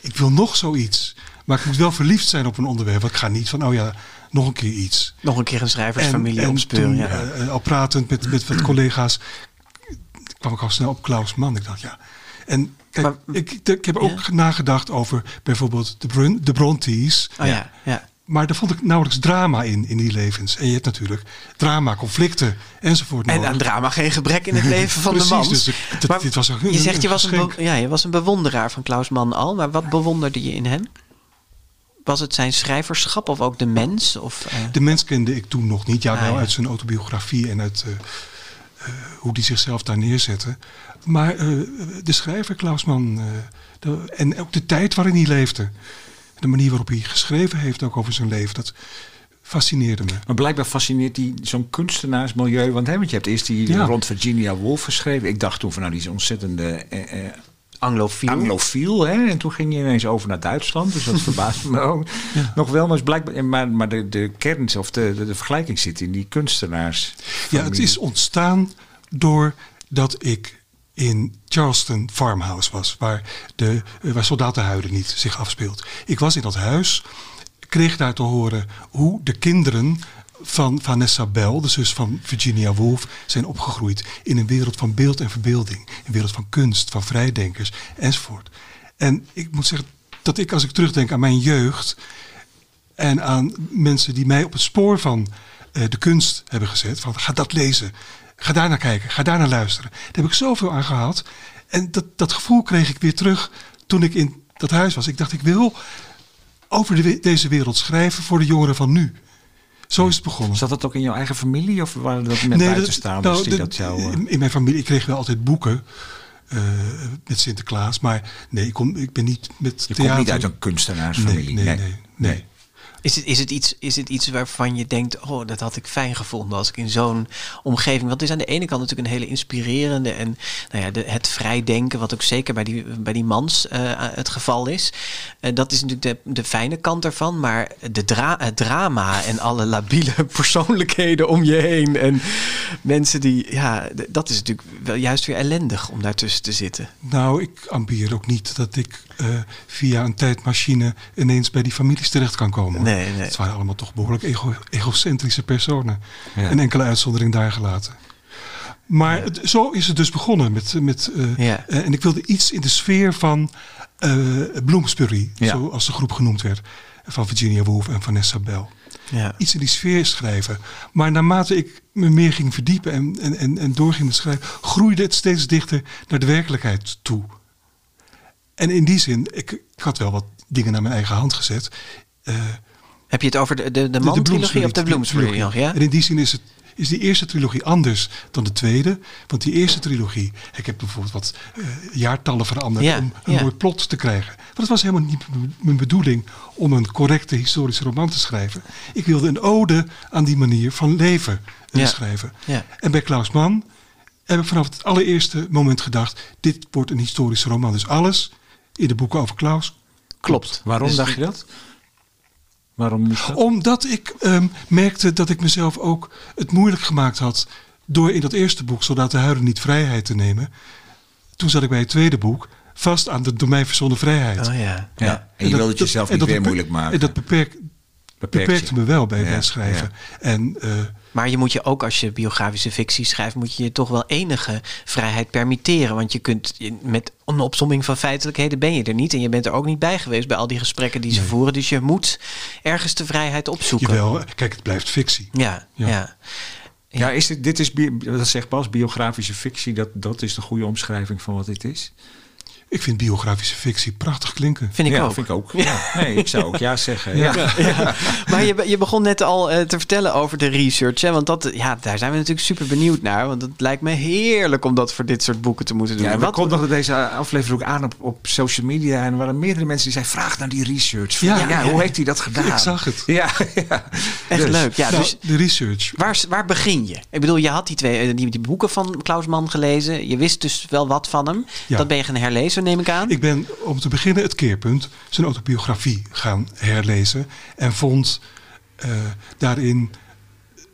ik wil nog zoiets. Maar ik moet wel verliefd zijn op een onderwerp. Want ik ga niet van, oh ja, nog een keer iets. Nog een keer een schrijversfamilie en opspeuren. Ja. eh, al pratend met, met wat collega's, kwam ik al snel op Klaus Mann. Ik dacht, ja. En kijk, Maar- ik, ik heb ook nagedacht over bijvoorbeeld de, Brun, de Brontes. oh ja, ja. Maar daar vond ik nauwelijks drama in, in die levens. En je hebt natuurlijk drama, conflicten enzovoort En aan drama geen gebrek in het leven van Precies, de man. dus dit- Maar dit was een- je zegt je was een, geschenk. ja, je was een bewonderaar van Klaus Mann al, maar wat bewonderde je in hem? Was het zijn schrijverschap of ook de mens? Of, eh, De mens kende ik toen nog niet. Ja, Ah, wel ja. uit zijn autobiografie en uit eh, eh, hoe die zichzelf daar neerzette. Maar de schrijver Klaus Mann de- en ook de tijd waarin hij leefde. De manier waarop hij geschreven heeft ook over zijn leven. Dat fascineerde me. Maar blijkbaar fascineert die zo'n kunstenaarsmilieu. Want, hè, want je hebt eerst die Ja. rond Virginia Woolf geschreven. Ik dacht toen van nou, die is ontzettende eh, eh, Anglofiel. anglofiel. Hè? En toen ging je ineens over naar Duitsland. Dus dat verbaasde me ook nog wel. Maar, is blijkbaar, maar, maar de, de kern of de, de, de vergelijking zit in die kunstenaars. Ja, het is ontstaan doordat ik in Charleston Farmhouse was, waar, de, eh, waar niet zich afspeelt. Ik was in dat huis, kreeg daar te horen hoe de kinderen van Vanessa Bell, de zus van Virginia Woolf, zijn opgegroeid in een wereld van beeld en verbeelding. Een wereld van kunst, van vrijdenkers enzovoort. En ik moet zeggen dat ik, als ik terugdenk aan mijn jeugd, en aan mensen die mij op het spoor van eh, de kunst hebben gezet. Van ga dat lezen, ga daar naar kijken, ga daar naar luisteren. Daar heb ik zoveel aan gehad. En dat, dat gevoel kreeg ik weer terug toen ik in dat huis was. Ik dacht, ik wil over de, we- deze wereld schrijven voor de jongeren van nu. Zo is het begonnen. Zat dat ook in jouw eigen familie? Of waren dat met Nee, buitenstaanders nou, die dat jou... in, mijn familie, ik kreeg wel altijd boeken eh, met Sinterklaas. Maar nee, ik, kom, ik ben niet met je theater. komt niet uit een kunstenaarsfamilie. Nee, nee, nee. nee. Is het, is, het iets, is het iets waarvan je denkt, oh, dat had ik fijn gevonden als ik in zo'n omgeving. Want het is aan de ene kant natuurlijk een hele inspirerende en nou ja, de, het vrijdenken, wat ook zeker bij die, bij die mans eh, het geval is. Eh, dat is natuurlijk de, de fijne kant ervan. Maar de dra het drama en alle labiele persoonlijkheden om je heen. En mensen die, ja, dat is natuurlijk wel juist weer ellendig om daartussen te zitten. Nou, ik ambieer ook niet dat ik eh, via een tijdmachine ineens bij die families terecht kan komen. Nee. Het waren allemaal toch behoorlijk ego- egocentrische personen. Ja. Een enkele uitzondering daar gelaten. Maar het- zo is het dus begonnen. Met, met, eh, Ja. eh, en ik wilde iets in de sfeer van eh Bloomsbury, zoals de groep genoemd werd. Van Virginia Woolf en Vanessa Bell. Ja. Iets in die sfeer schrijven. Maar naarmate ik me meer ging verdiepen en, en, en, en doorging met schrijven, groeide het steeds dichter naar de werkelijkheid toe. En in die zin, ik, ik had wel wat dingen naar mijn eigen hand gezet. Heb je het over de, de, de man-trilogie of de Bloomsbury nog, ja? En in die zin is, het, is die eerste trilogie anders dan de tweede. Want die eerste trilogie, ik heb bijvoorbeeld wat eh, jaartallen veranderd Ja, om een ja. mooi plot te krijgen. Want het was helemaal niet mijn bedoeling om een correcte historische roman te schrijven. Ik wilde een ode aan die manier van leven eh, Ja, schrijven. ja. En bij Klaus Mann heb ik vanaf het allereerste moment gedacht, dit wordt een historische roman. Dus alles in de boeken over Klaus Klopt. Waarom Dus- dacht je dat? Waarom moest dat? Omdat ik ehm, merkte dat ik mezelf ook het moeilijk gemaakt had. door in dat eerste boek, Zodat de Huiden niet vrijheid te nemen. Toen zat ik bij het tweede boek vast aan de door mij verzonnen vrijheid. Oh ja. Ja. En je dat- wilde het jezelf niet dat weer moeilijk maken. En dat beperk, Beperkt beperkte je. me wel bij, Ja, het schrijven. En eh, Maar je moet je ook, als je biografische fictie schrijft, moet je je toch wel enige vrijheid permitteren. Want je kunt met een opsomming van feitelijkheden ben je er niet. En je bent er ook niet bij geweest bij al die gesprekken die ze voeren. Dus je moet ergens de vrijheid opzoeken. jawel, kijk, het blijft fictie. Ja, ja. Ja. Ja, is dit, dit is, dat zegt Bas, biografische fictie, dat, dat is de goede omschrijving van wat dit is? Ik vind biografische fictie prachtig klinken. Vind ik ja, ook. vind ik ook. Ja. Nee, ik zou ook ja zeggen. Ja. Ja. Maar je, je begon net al eh, te vertellen over de research. Hè? Want dat, ja, daar zijn we natuurlijk super benieuwd naar. Want het lijkt me heerlijk om dat voor dit soort boeken te moeten doen. Ja, we Wat- kondigden deze aflevering ook aan op, op social media. En er waren meerdere mensen die zeiden, vraag naar die research. Ja, Ja, ja, hoe heeft hij dat gedaan? Ik zag het. Ja, ja. Echt Dus, leuk. Ja, nou, dus de research. Waar, waar begin je? Ik bedoel, je had die, twee, eh, die, die boeken van Klaus Mann gelezen. Je wist dus wel wat van hem. Ja. Dat ben je gaan herlezen, neem ik aan. Ik ben om te beginnen het keerpunt, zijn autobiografie gaan herlezen. En vond eh, daarin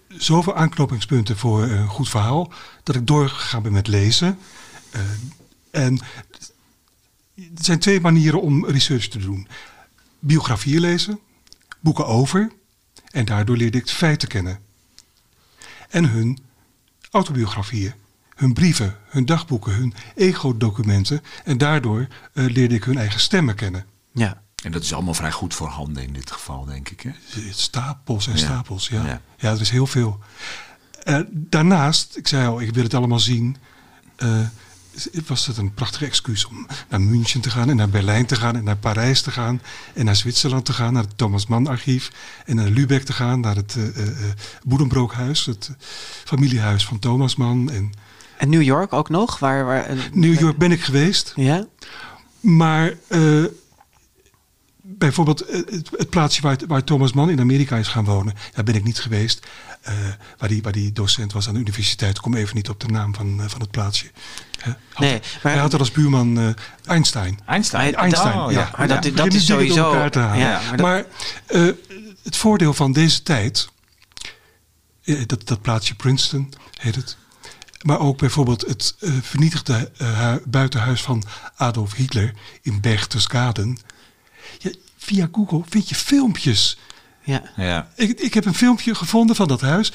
zoveel aanknopingspunten voor een goed verhaal. dat ik doorgegaan ben met lezen. Eh, en er zijn twee manieren om research te doen: biografieën lezen, boeken over. En daardoor leerde ik feiten kennen. En hun autobiografieën, hun brieven, hun dagboeken, hun ego-documenten. En daardoor eh, leerde ik hun eigen stemmen kennen. Ja. En dat is allemaal vrij goed voorhanden in dit geval, denk ik. Hè? Stapels en Ja. stapels, ja. Ja. ja. er is heel veel. Eh, daarnaast, ik zei al, ik wil het allemaal zien. eh, was het een prachtig excuus om naar München te gaan en naar Berlijn te gaan en naar Parijs te gaan en naar Zwitserland te gaan, naar het Thomas Mann archief en naar Lübeck te gaan, naar het eh eh, eh, Boedenbrookhuis, het eh, familiehuis van Thomas Mann. En En New York ook nog? Waar, waar, eh, New York ben ik geweest. Ja? Maar eh, bijvoorbeeld eh, het, het plaatsje waar, waar Thomas Mann in Amerika is gaan wonen, daar ben ik niet geweest. Eh, waar, die, waar die docent was aan de universiteit. Ik kom even niet op de naam van, van het plaatsje. Had- Nee, maar- hij had er als buurman eh, Einstein. Einstein. Einstein, Oh, ja. Maar dat- is sowieso- elkaar te halen. ja, maar maar dat- eh, het voordeel van deze tijd, dat, dat plaatsje Princeton heet het. Maar ook bijvoorbeeld het eh, vernietigde eh, hu- buitenhuis van Adolf Hitler in Berchtesgaden. Ja, via Google vind je filmpjes. Ja. Ja. Ik, ik heb een filmpje gevonden van dat huis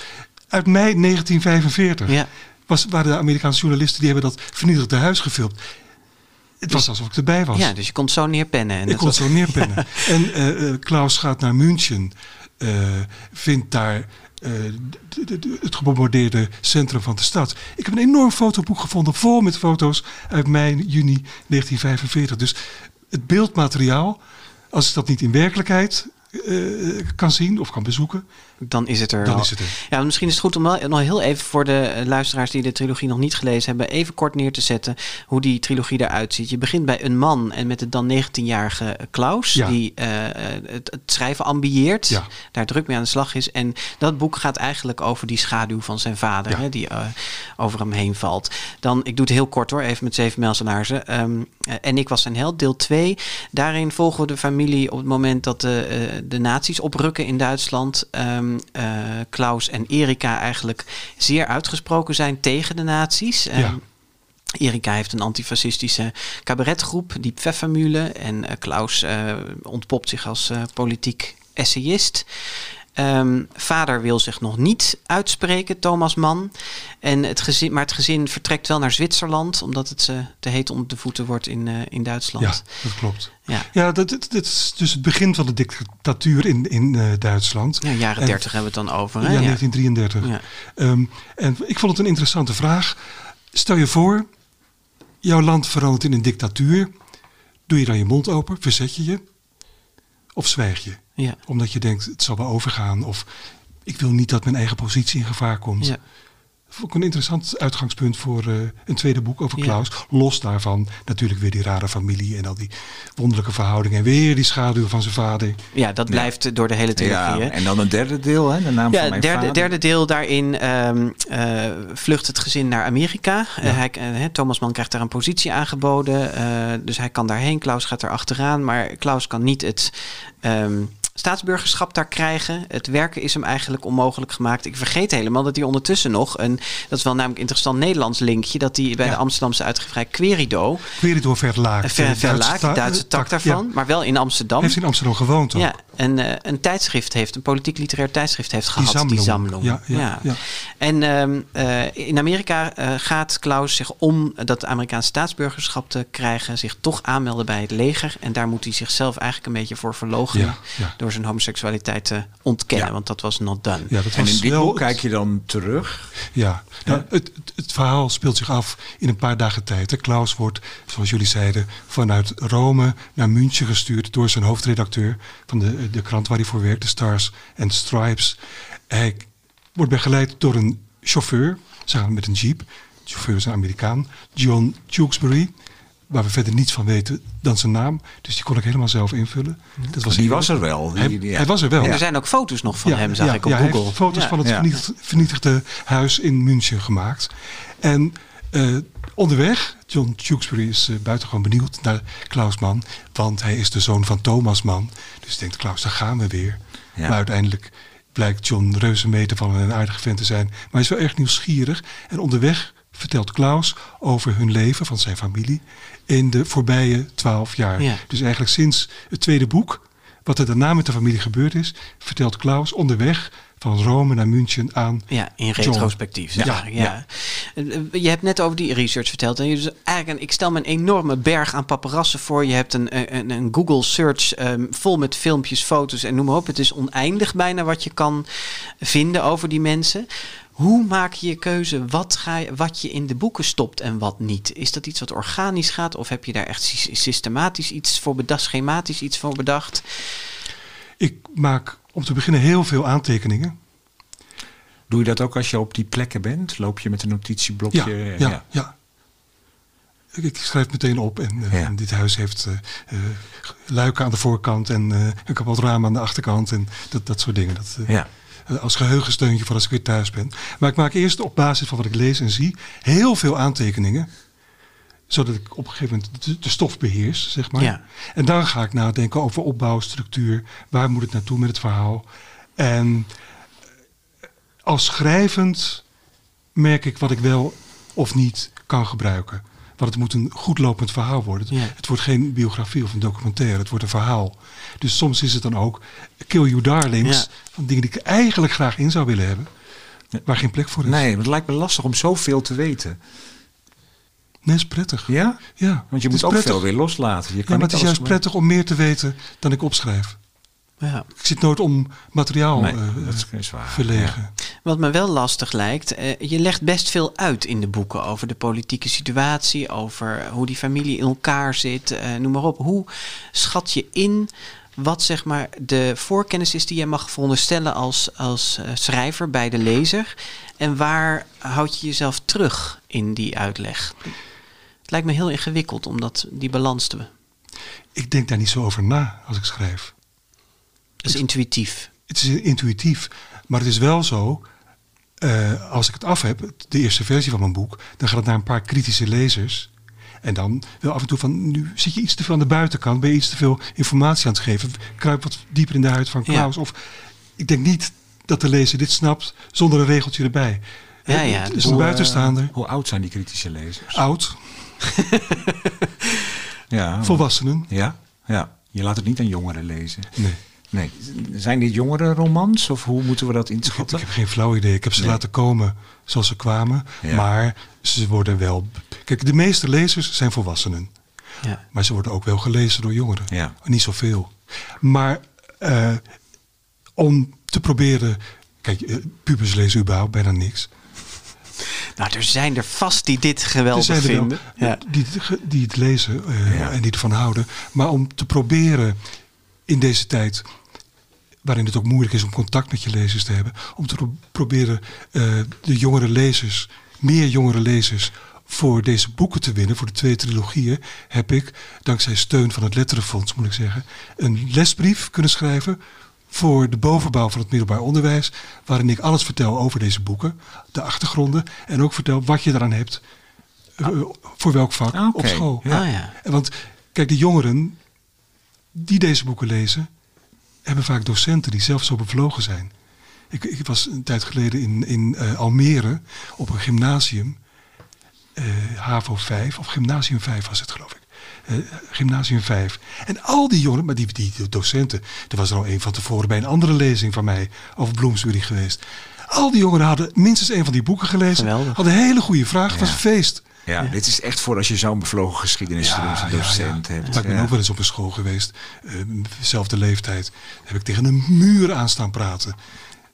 uit mei 1945. Ja. Was, waren de Amerikaanse journalisten die hebben dat vernietigde huis gefilmd. Het was alsof ik erbij was. ja, dus je kon zo neerpennen. En Ik kon was- zo neerpennen. en eh, eh, Klaus gaat naar München. eh, vindt daar het gebombardeerde centrum van de stad. Ik heb een enorm fotoboek gevonden vol met foto's uit mei, juni 1945. Dus het beeldmateriaal, als ik dat niet in werkelijkheid eh, kan zien of kan bezoeken, Dan is het er. dan al. is het er. Ja, misschien is het goed om wel nog heel even voor de eh, luisteraars die de trilogie nog niet gelezen hebben, even kort neer te zetten hoe die trilogie eruit ziet. Je begint bij een man en met de dan 19-jarige Klaus, Ja. die eh, het, het schrijven ambieert, Ja. daar druk mee aan de slag is. En dat boek gaat eigenlijk over die schaduw van zijn vader, Ja. hè, die eh, over hem heen valt. Dan, ik doe het heel kort hoor, even met zeven mijlslaarzen. Ehm eh, en ik was zijn held, deel 2. Daarin volgen we de familie op het moment dat de, eh, de nazi's oprukken in Duitsland. Ehm, eh, Klaus en Erika eigenlijk zeer uitgesproken zijn tegen de nazi's. Ja. Ehm, Erika heeft een antifascistische cabaretgroep, die Pfeffermühle. En eh, Klaus eh, ontpopt zich als politiek essayist. Ehm, vader wil zich nog niet uitspreken, Thomas Mann. En het gezin, maar het gezin vertrekt wel naar Zwitserland, omdat het ze te heet om de voeten wordt in, eh, in Duitsland. Ja, dat klopt. Ja. Ja, dat, dat, dat is dus het begin van de dictatuur in, in eh, Duitsland. Ja, jaren En- 30 hebben we het dan over. Ja, Hè? Ja. 1933. Ja. Ehm, en ik vond het een interessante vraag. Stel je voor, jouw land verandert in een dictatuur. Doe je dan je mond open? Verzet je je? Of zwijg je? Ja. Omdat je denkt, het zal wel overgaan. Of ik wil niet dat mijn eigen positie in gevaar komt. Ja. Vond ik een interessant uitgangspunt voor eh, een tweede boek over Ja. Klaus. Los daarvan natuurlijk weer die rare familie en al die wonderlijke verhoudingen. En weer die schaduw van zijn vader. ja, dat blijft door de hele trilogie. Ja, hè? en dan een derde deel, hè? de naam Ja, van mijn derde, vader. derde deel daarin ehm, eh, vlucht het gezin naar Amerika. Eh, hij, eh, hè, Thomas Mann krijgt daar een positie aangeboden. eh, dus hij kan daarheen. Klaus gaat er achteraan. Maar Klaus kan niet het ehm, staatsburgerschap daar krijgen. Het werken is hem eigenlijk onmogelijk gemaakt. Ik vergeet helemaal dat hij ondertussen nog... een dat is wel namelijk interessant Nederlands linkje... dat hij bij Ja. de Amsterdamse uitgeverij Querido... Querido Verlaag. een de ver, Duitse Duitse tak daarvan... maar wel in Amsterdam. Heeft in Amsterdam gewoond ook. Ja, eh, een tijdschrift heeft, een politiek literair tijdschrift heeft gehad, die. Sammlung. Ja, ja, ja. En ehm, eh, in Amerika eh, gaat Klaus zich om dat Amerikaanse staatsburgerschap te krijgen, zich toch aanmelden bij het leger. En daar moet hij zichzelf eigenlijk een beetje voor verloochenen ja. Door zijn homoseksualiteit te ontkennen, Ja. want dat was not done. Ja, dat En in dit wel boek het- kijk je dan terug. Ja, nou, het, het, het verhaal speelt zich af in een paar dagen tijd. hè. Klaus wordt, zoals jullie zeiden, vanuit Rome naar München gestuurd door zijn hoofdredacteur van de, de krant waar hij voor werkt, de Stars and Stripes. Hij wordt begeleid door een chauffeur, samen met een jeep. De chauffeur is een Amerikaan, John Tewksbury, waar we verder niets van weten dan zijn naam. Dus die kon ik helemaal zelf invullen. Dat was Die was er wel. Die, Hij, die- hij was er wel. En er zijn ook foto's nog van hem, zag ik op ja, hij Google. heeft foto's Ja. van het vernietigde huis in München gemaakt. En eh, onderweg, John Tewksbury is eh, buitengewoon benieuwd naar Klaus Mann. Want hij is de zoon van Thomas Mann. Dus denkt Klaus, daar gaan we weer. Ja. Maar uiteindelijk blijkt John reuzenmeter van een aardige vent te zijn. Maar hij is wel erg nieuwsgierig. En onderweg vertelt Klaus over hun leven, van zijn familie, in de voorbije twaalf jaar. Ja. Dus eigenlijk sinds het tweede boek, wat er daarna met de familie gebeurd is, vertelt Klaus onderweg van Rome naar München aan. Ja, in retrospectief. zeg Ja, ja. Je hebt net over die research verteld. En je dus eigenlijk een, ik stel me een enorme berg aan paparazzen voor. Je hebt een, een, een Google search ehm, vol met filmpjes, foto's en noem maar op. Het is oneindig bijna wat je kan vinden over die mensen. Hoe maak je je keuze wat, ga je, wat je in de boeken stopt en wat niet? Is dat iets wat organisch gaat of heb je daar echt sy- systematisch iets voor bedacht, schematisch iets voor bedacht? Ik maak om te beginnen heel veel aantekeningen. Doe je dat ook als je op die plekken bent? Loop je met een notitieblokje? Ja, ja, ja. Ik, ik schrijf meteen op en, eh, Ja. en dit huis heeft eh, eh, luiken aan de voorkant en eh, een kapot raam aan de achterkant en dat, dat soort dingen. Dat, Ja. Eh, als geheugensteuntje voor als ik weer thuis ben. Maar ik maak eerst op basis van wat ik lees en zie heel veel aantekeningen. Zodat ik op een gegeven moment de, de stof beheers, zeg maar. Ja. En dan ga ik nadenken over opbouw, structuur. Waar moet het naartoe met het verhaal? En eh, als schrijvend merk ik wat ik wel of niet kan gebruiken. Want het moet een goed lopend verhaal worden. Ja. Het wordt geen biografie of een documentaire, het wordt een verhaal. Dus soms is het dan ook Kill You Darlings, Ja. van dingen die ik eigenlijk graag in zou willen hebben, waar geen plek voor is. Nee, het lijkt me lastig om zoveel te weten. Nee, is prettig. Ja? Ja, Want je moet ook prettig. veel weer loslaten. Je kan Ja, maar het is juist prettig om meer te weten dan ik opschrijf. Ja. Ik zit nooit om materiaal Nee, eh, dat is- is waar, verlegen. Wat me wel lastig lijkt, eh, je legt best veel uit in de boeken over de politieke situatie, over hoe die familie in elkaar zit, eh, noem maar op. Hoe schat je in wat zeg maar de voorkennis is die je mag veronderstellen als, als eh, schrijver bij de lezer? En waar houd je jezelf terug in die uitleg? Het lijkt me heel ingewikkeld om dat, die balans te... Ik denk daar niet zo over na als ik schrijf. Dat is intuïtief. Het is intuïtief. Maar het is wel zo, eh, als ik het af heb, de eerste versie van mijn boek, dan gaat het naar een paar kritische lezers. En dan wel af en toe van, nu zit je iets te veel aan de buitenkant, ben je iets te veel informatie aan het geven. Kruip wat dieper in de huid van Ja. Klaus. Of ik denk niet dat de lezer dit snapt zonder een regeltje erbij. Ja, Eh, ja, Het dus is een Hoe, eh, buitenstaander, Hoe oud zijn die kritische lezers? oud, Ja, volwassenen. Ja, ja. Je laat het niet aan jongeren lezen. Nee. Nee. Zijn dit jongere romans of hoe moeten we dat inschatten? ik heb geen flauw idee. Ik heb ze Nee. laten komen zoals ze kwamen. Ja. Maar ze worden wel. Kijk, de meeste lezers zijn volwassenen. Ja. Maar ze worden ook wel gelezen door jongeren. Ja. Niet zoveel. Maar eh, om te proberen. Kijk, eh, pubers lezen überhaupt bijna niks. Nou, er zijn er vast die dit Er geweldig zijn er wel vinden. Ja. die, die het lezen eh, Ja. en die ervan houden. Maar om te proberen in deze tijd, waarin het ook moeilijk is om contact met je lezers te hebben, om te pro- proberen eh, de jongere lezers, meer jongere lezers, voor deze boeken te winnen, voor de twee trilogieën, heb ik, dankzij steun van het Letterenfonds moet ik zeggen, een lesbrief kunnen schrijven voor de bovenbouw van het middelbaar onderwijs, waarin ik alles vertel over deze boeken, de achtergronden en ook vertel wat je eraan hebt, eh, voor welk vak Ah, op school. Ja. Ah, ja. Want kijk, de jongeren die deze boeken lezen, hebben vaak docenten die zelf zo bevlogen zijn. Ik, ik was een tijd geleden in, in eh, Almere op een gymnasium, eh, HAVO 5, of gymnasium 5 was het geloof ik. Eh, gymnasium 5. En al die jongeren, maar die, die docenten, er was er al een van tevoren bij een andere lezing van mij over Bloomsbury geweest. Al die jongeren hadden minstens een van die boeken gelezen, Geweldig. hadden hele goede vragen, het was een feest. Ja, dit is echt voor als je zo'n bevlogen geschiedenisdocent docent hebt. Maar ik ben Ja. ook wel eens op een school geweest, eh, dezelfde leeftijd. Heb ik tegen een muur aan staan praten.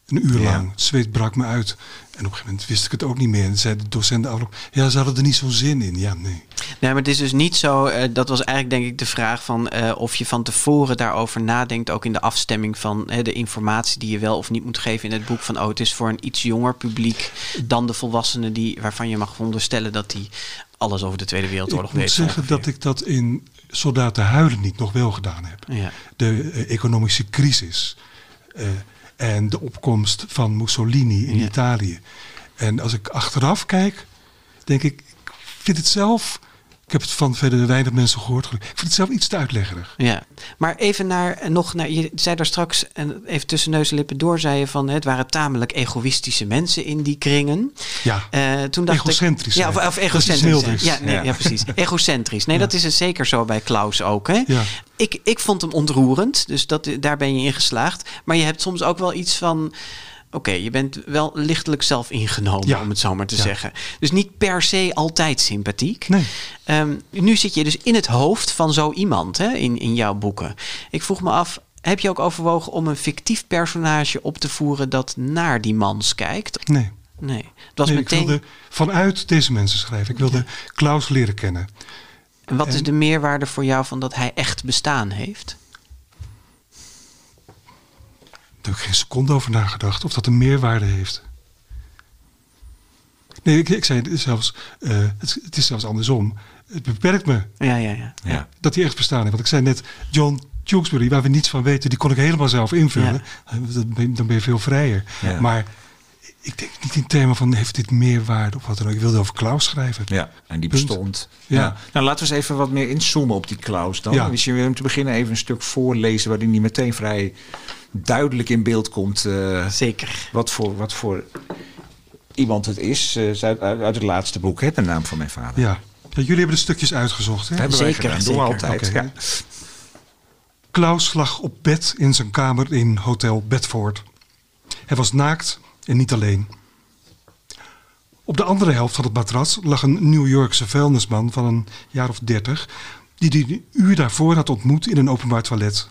Een uur Ja. lang. Het zweet brak me uit. En op een gegeven moment wist ik het ook niet meer. En zei de docent afloop, ja, ze hadden er niet zo'n zin in. Ja, nee. Nee, maar het is dus niet zo. eh, dat was eigenlijk denk ik de vraag van eh, of je van tevoren daarover nadenkt, ook in de afstemming van hè, de informatie die je wel of niet moet geven in het boek. Van oh, het is voor een iets jonger publiek dan de volwassenen die waarvan je mag veronderstellen dat die alles over de Tweede Wereldoorlog ik moet weten. zeggen dat ik dat in Soldaten Huilen niet nog wel gedaan heb. Ja. De eh, economische crisis. En de opkomst van Mussolini in Ja. Italië. En als ik achteraf kijk, denk ik, ik vind het zelf Ik heb het van verder weinig mensen gehoord. Ik vind het zelf iets te uitleggerig. Ja, maar even naar eh, nog naar. Je zei daar straks en even tussen neus en lippen door, zei je van het waren tamelijk egoïstische mensen in die kringen. Ja, Eh, toen dacht Egocentrisch Ik, ja, of, of egocentrisch. Ja, nee, Ja. ja. precies. Egocentrisch. Nee, Ja. dat is het zeker zo bij Klaus ook. Hè? ja. Ik, ik vond hem ontroerend, dus dat, daar ben je in geslaagd. Maar je hebt soms ook wel iets van. Oké, je bent wel lichtelijk zelf ingenomen, Ja. om het zo maar te Ja. zeggen. Dus niet per se altijd sympathiek. Nee. Ehm, nu zit je dus in het hoofd van zo iemand hè, in, in jouw boeken. Ik vroeg me af, heb je ook overwogen om een fictief personage op te voeren dat naar die mans kijkt? Nee. Nee, was nee meteen. Ik wilde vanuit deze mensen schrijven. Ik wilde Klaus leren kennen. En wat is de meerwaarde voor jou van dat hij echt bestaan heeft? Daar heb ik geen seconde over nagedacht. Of dat een meerwaarde heeft. Nee, ik, ik zei zelfs, eh, het, het is zelfs andersom. Het beperkt me Ja, ja, ja. Ja. dat hij echt bestaan heeft. Want ik zei net, John Tewksbury, waar we niets van weten, die kon ik helemaal zelf invullen. Dan ben je veel vrijer. Ja. Maar ik denk niet in termen van, heeft dit meerwaarde of wat dan ook. Ik wilde over Klaus schrijven. Ja, en die Punt. bestond. Ja. Ja. Nou, laten we eens even wat meer inzoomen op die Klaus dan. Ja. Dus je wil hem te beginnen even een stuk voorlezen waarin hij meteen vrij duidelijk in beeld komt. eh, Zeker. wat, voor, wat voor iemand het is. eh, uit, het laatste boek, hè, de naam van mijn vader. Ja. Ja, jullie hebben de stukjes uitgezocht. Hè? Hebben wij Zeker, gedaan, doen we altijd. Ja. Klaus lag op bed in zijn kamer in Hotel Bedford. Hij was naakt en niet alleen. Op de andere helft van het matras lag een New Yorkse vuilnisman van een jaar of dertig, die hij een uur daarvoor had ontmoet in een openbaar toilet.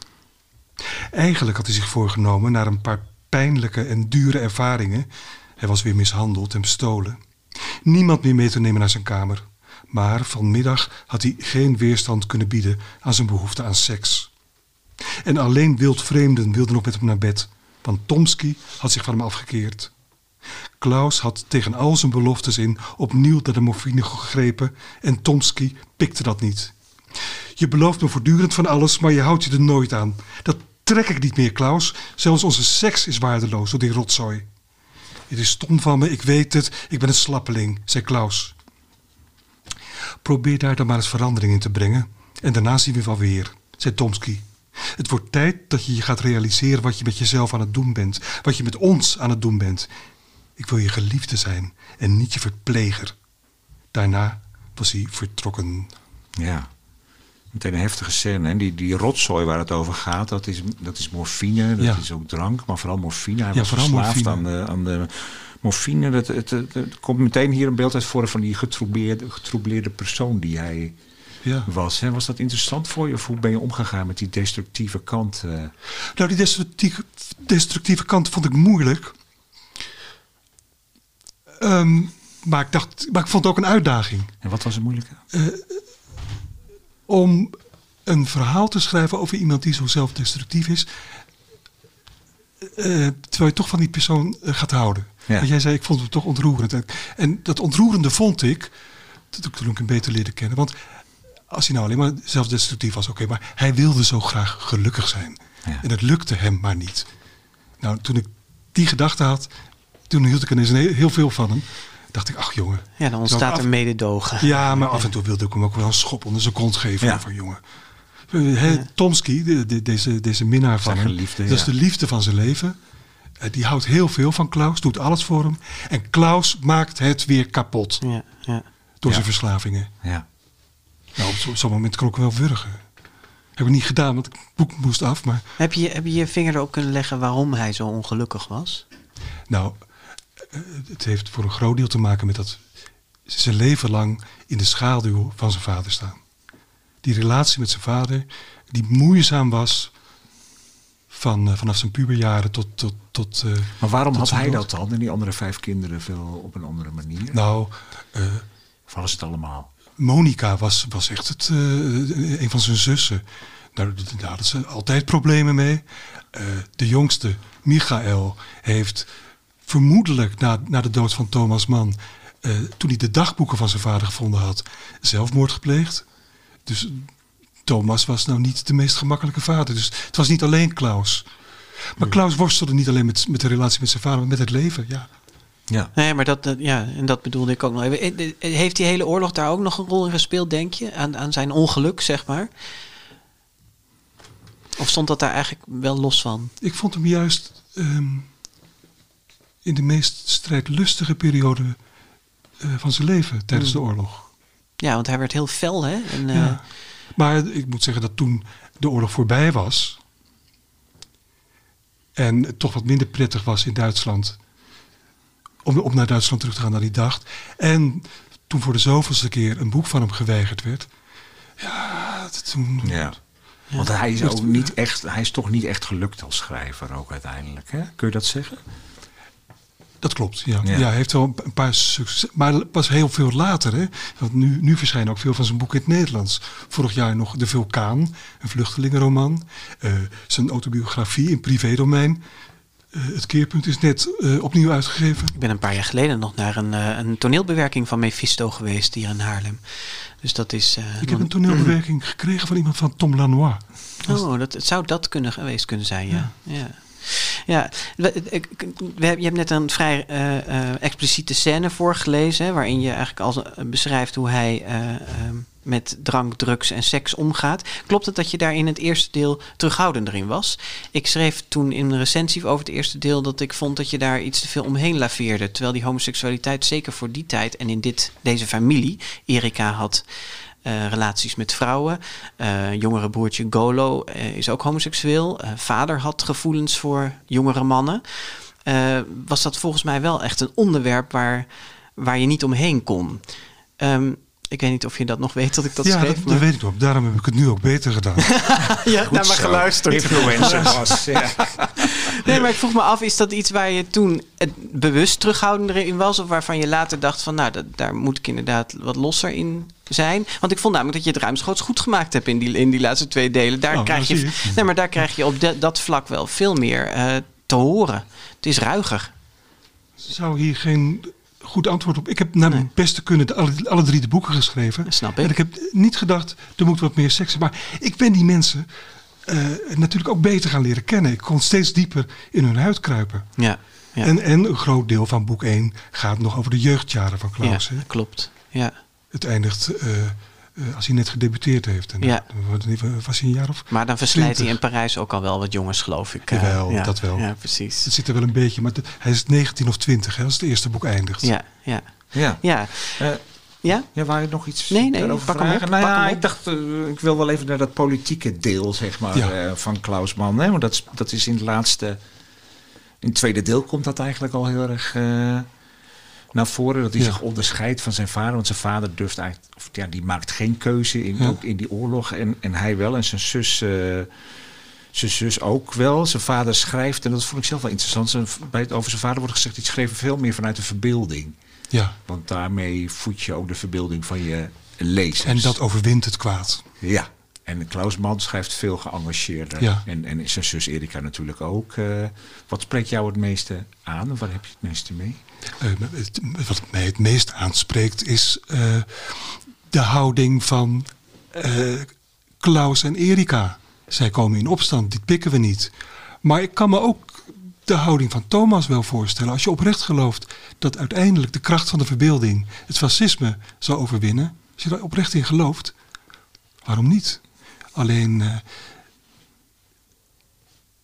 Eigenlijk had hij zich voorgenomen naar een paar pijnlijke en dure ervaringen. Hij was weer mishandeld en bestolen. Niemand meer mee te nemen naar zijn kamer. Maar vanmiddag had hij geen weerstand kunnen bieden aan zijn behoefte aan seks. En alleen wildvreemden wilden nog met hem naar bed, want Tomsky had zich van hem afgekeerd. Klaus had tegen al zijn beloftes in opnieuw naar de morfine gegrepen en Tomsky pikte dat niet. Je belooft me voortdurend van alles, maar je houdt je er nooit aan. Dat trek ik niet meer, Klaus. Zelfs onze seks is waardeloos door die rotzooi. Het is stom van me, ik weet het. Ik ben een slappeling, zei Klaus. Probeer daar dan maar eens verandering in te brengen. En daarna zien we wel weer, zei Tomsky. Het wordt tijd dat je je gaat realiseren wat je met jezelf aan het doen bent. Wat je met ons aan het doen bent. Ik wil je geliefde zijn en niet je verpleger. Daarna was hij vertrokken. Ja. Meteen een heftige scène. En die, die rotzooi waar het over gaat, dat is, dat is morfine, dat Ja. is ook drank, maar vooral morfine. Hij Ja, was vooral verslaafd morfine. aan de, aan de morfine. Dat, het, het, het komt meteen hier een beeld uit voor van die getroubleerde, getroubleerde persoon die hij Ja. was. Hè? Was dat interessant voor je? Of hoe ben je omgegaan met die destructieve kant? eh? Nou, die destructieve, destructieve kant vond ik moeilijk. Ehm, maar, ik dacht, maar ik vond het ook een uitdaging. En wat was het moeilijke? Om een verhaal te schrijven over iemand die zo zelfdestructief is. eh, terwijl je toch van die persoon eh, gaat houden. Ja. Want jij zei, ik vond het toch ontroerend. En, en dat ontroerende vond ik, toen ik- toen ik hem beter leerde kennen. Want als hij nou alleen maar zelfdestructief was, oké, maar hij wilde zo graag gelukkig zijn. Ja. En het lukte hem maar niet. Nou, toen ik die gedachte had, toen hield ik heel, heel veel van hem. Dacht ik, ach jongen. Ja, dan ontstaat af- er mededogen. ja, maar af en toe wilde ik hem ook wel een schop onder zijn kont geven. Ja. Van jongen. Hè, Tomsky, de, de- deze, deze minnaar van hem, geliefde, dat is de liefde van zijn leven. Eh, die houdt heel veel van Klaus, doet alles voor hem. En Klaus maakt het weer kapot Ja, ja. door Ja. zijn verslavingen. Ja. Nou, op zo- zo'n moment kon ik wel wurgen. Heb ik niet gedaan, want het boek moest af. Maar Heb, je, heb je je vinger erop kunnen leggen waarom hij zo ongelukkig was? nou, het heeft voor een groot deel te maken met dat zijn leven lang in de schaduw van zijn vader staan. Die relatie met zijn vader, die moeizaam was van, eh, vanaf zijn puberjaren tot... tot, tot eh, Maar waarom tot had hij dood. dat dan en die andere vijf kinderen veel op een andere manier? Nou, eh, Of was het allemaal? Monica was, was echt het, eh, een van zijn zussen. Daar, daar hadden ze altijd problemen mee. Eh, de jongste, Michael, heeft vermoedelijk na, na de dood van Thomas Mann... eh, toen hij de dagboeken van zijn vader gevonden had, zelfmoord gepleegd. Dus Thomas was nou niet de meest gemakkelijke vader. Dus het was niet alleen Klaus. Maar Klaus worstelde niet alleen met, met de relatie met zijn vader, maar met het leven, ja. Ja. Nee, maar dat, ja, en dat bedoelde ik ook nog even. Eh, eh, Heeft die hele oorlog daar ook nog een rol in gespeeld, denk je? Aan, aan zijn ongeluk, zeg maar? Of stond dat daar eigenlijk wel los van? Ik vond hem juist ehm, in de meest strijdlustige periode eh, van zijn leven tijdens Hmm. de oorlog. Ja, want hij werd heel fel, hè? En, eh, Ja. Maar ik moet zeggen dat toen de oorlog voorbij was en het toch wat minder prettig was in Duitsland om, om naar Duitsland terug te gaan dan hij dacht. En toen voor de zoveelste keer een boek van hem geweigerd werd. Ja, dat toen. Ja. Want hij is ook niet echt, hij is toch niet echt gelukt als schrijver ook uiteindelijk. Hè? Kun je dat zeggen? Dat klopt, ja. Ja. ja. hij heeft wel een paar succes, maar pas heel veel later. Hè? Want nu, nu verschijnen ook veel van zijn boeken in het Nederlands. Vorig jaar nog De Vulkaan, een vluchtelingenroman. Eh, zijn autobiografie in privédomein. Eh, het keerpunt is net eh, opnieuw uitgegeven. Ik ben een paar jaar geleden nog naar een, een toneelbewerking van Mephisto geweest hier in Haarlem. Dus dat is. Ik heb een toneelbewerking gekregen van iemand van Tom Lanois. Oh, dat, het zou dat kunnen geweest kunnen zijn, ja. ja. ja. Hebben- je hebt net een vrij eh, eh, expliciete scène voorgelezen, hè, waarin je eigenlijk als, eh, beschrijft hoe hij eh, eh, met drank, drugs en seks omgaat. Klopt het dat je daar in het eerste deel terughoudender in was? Ik schreef toen in een recensie over het eerste deel dat ik vond dat je daar iets te veel omheen laveerde. Terwijl die homoseksualiteit zeker voor die tijd en in dit, deze familie, Erika had eh, relaties met vrouwen. Eh, jongere broertje Golo eh, is ook homoseksueel. Eh, vader had gevoelens voor jongere mannen. Eh, was dat volgens mij wel echt een onderwerp waar, waar je niet omheen kon. Ehm, ik weet niet of je dat nog weet dat ik dat ja, schreef. dat, maar- dat weet ik nog. Daarom heb ik het nu ook beter gedaan. ja, Goed naar me zo. geluisterd. Influencer was. Ja. Nee, maar ik vroeg me af, is dat iets waar je toen het bewust terughoudender in was? Of waarvan je later dacht van, nou, dat, daar moet ik inderdaad wat losser in zijn? Want ik vond namelijk dat je het ruimschoots goed gemaakt hebt in die, in die laatste twee delen. Daar, Oh, krijg, nou, je, nee, maar daar krijg je op de- dat vlak wel veel meer eh, te horen. Het is ruiger. zou hier geen goed antwoord op. Ik heb naar mijn Nee. beste kunnen de, alle, alle drie de boeken geschreven. Dat snap ik. En ik heb niet gedacht, er moet wat meer seks zijn. Maar ik ben die mensen eh, natuurlijk ook beter gaan leren kennen. Ik kon steeds dieper in hun huid kruipen. Ja, ja. En, en een groot deel van boek 1 gaat nog over de jeugdjaren van ja Klaus. hè. klopt. Ja. Het eindigt eh, eh, als hij net gedebuteerd heeft. En Ja. dan was hij een jaar of... Maar dan verslijt hij 20. in Parijs ook al wel wat jongens, geloof ik. eh, Jawel, ja, dat wel. Ja, precies. Het zit er wel een beetje, maar de- hij is 19 of 20 hè, als het eerste boek eindigt. Ja, ja. Ja. Ja, Eh, ja? ja, waar je nog iets Nee, nee, hem vragen? op, Nou pak ja, hem op. ik dacht, ik wil wel even naar dat politieke deel, zeg maar, Ja. eh, van Klaus Mann. Hè? Want dat is, dat is in het laatste, in het tweede deel komt dat eigenlijk al heel erg eh, naar voren. Dat hij Ja. zich onderscheidt van zijn vader. Want zijn vader durft eigenlijk, of ja, die maakt geen keuze in, Ja. ook in die oorlog. En, en hij wel. En zijn zus, eh, zijn zus ook wel. Zijn vader schrijft, en dat vond ik zelf wel interessant. Zijn, bij het, over zijn vader wordt gezegd, hij schreef veel meer vanuit de verbeelding. Ja. Want daarmee voed je ook de verbeelding van je lezers. En dat overwint het kwaad. Ja. En Klaus Mann schrijft veel geëngageerder. Ja. En, en zijn zus Erika natuurlijk ook. Eh, wat spreekt jou het meeste aan? Of waar heb je het meeste mee? Eh, het- wat mij het meest aanspreekt is eh, de houding van Klaus en Erika. Zij komen in opstand, dit pikken we niet. Maar ik kan me ook de houding van Thomas wel voorstellen. Als je oprecht gelooft dat uiteindelijk de kracht van de verbeelding het fascisme zal overwinnen. Als je daar oprecht in gelooft, waarom niet? Alleen eh,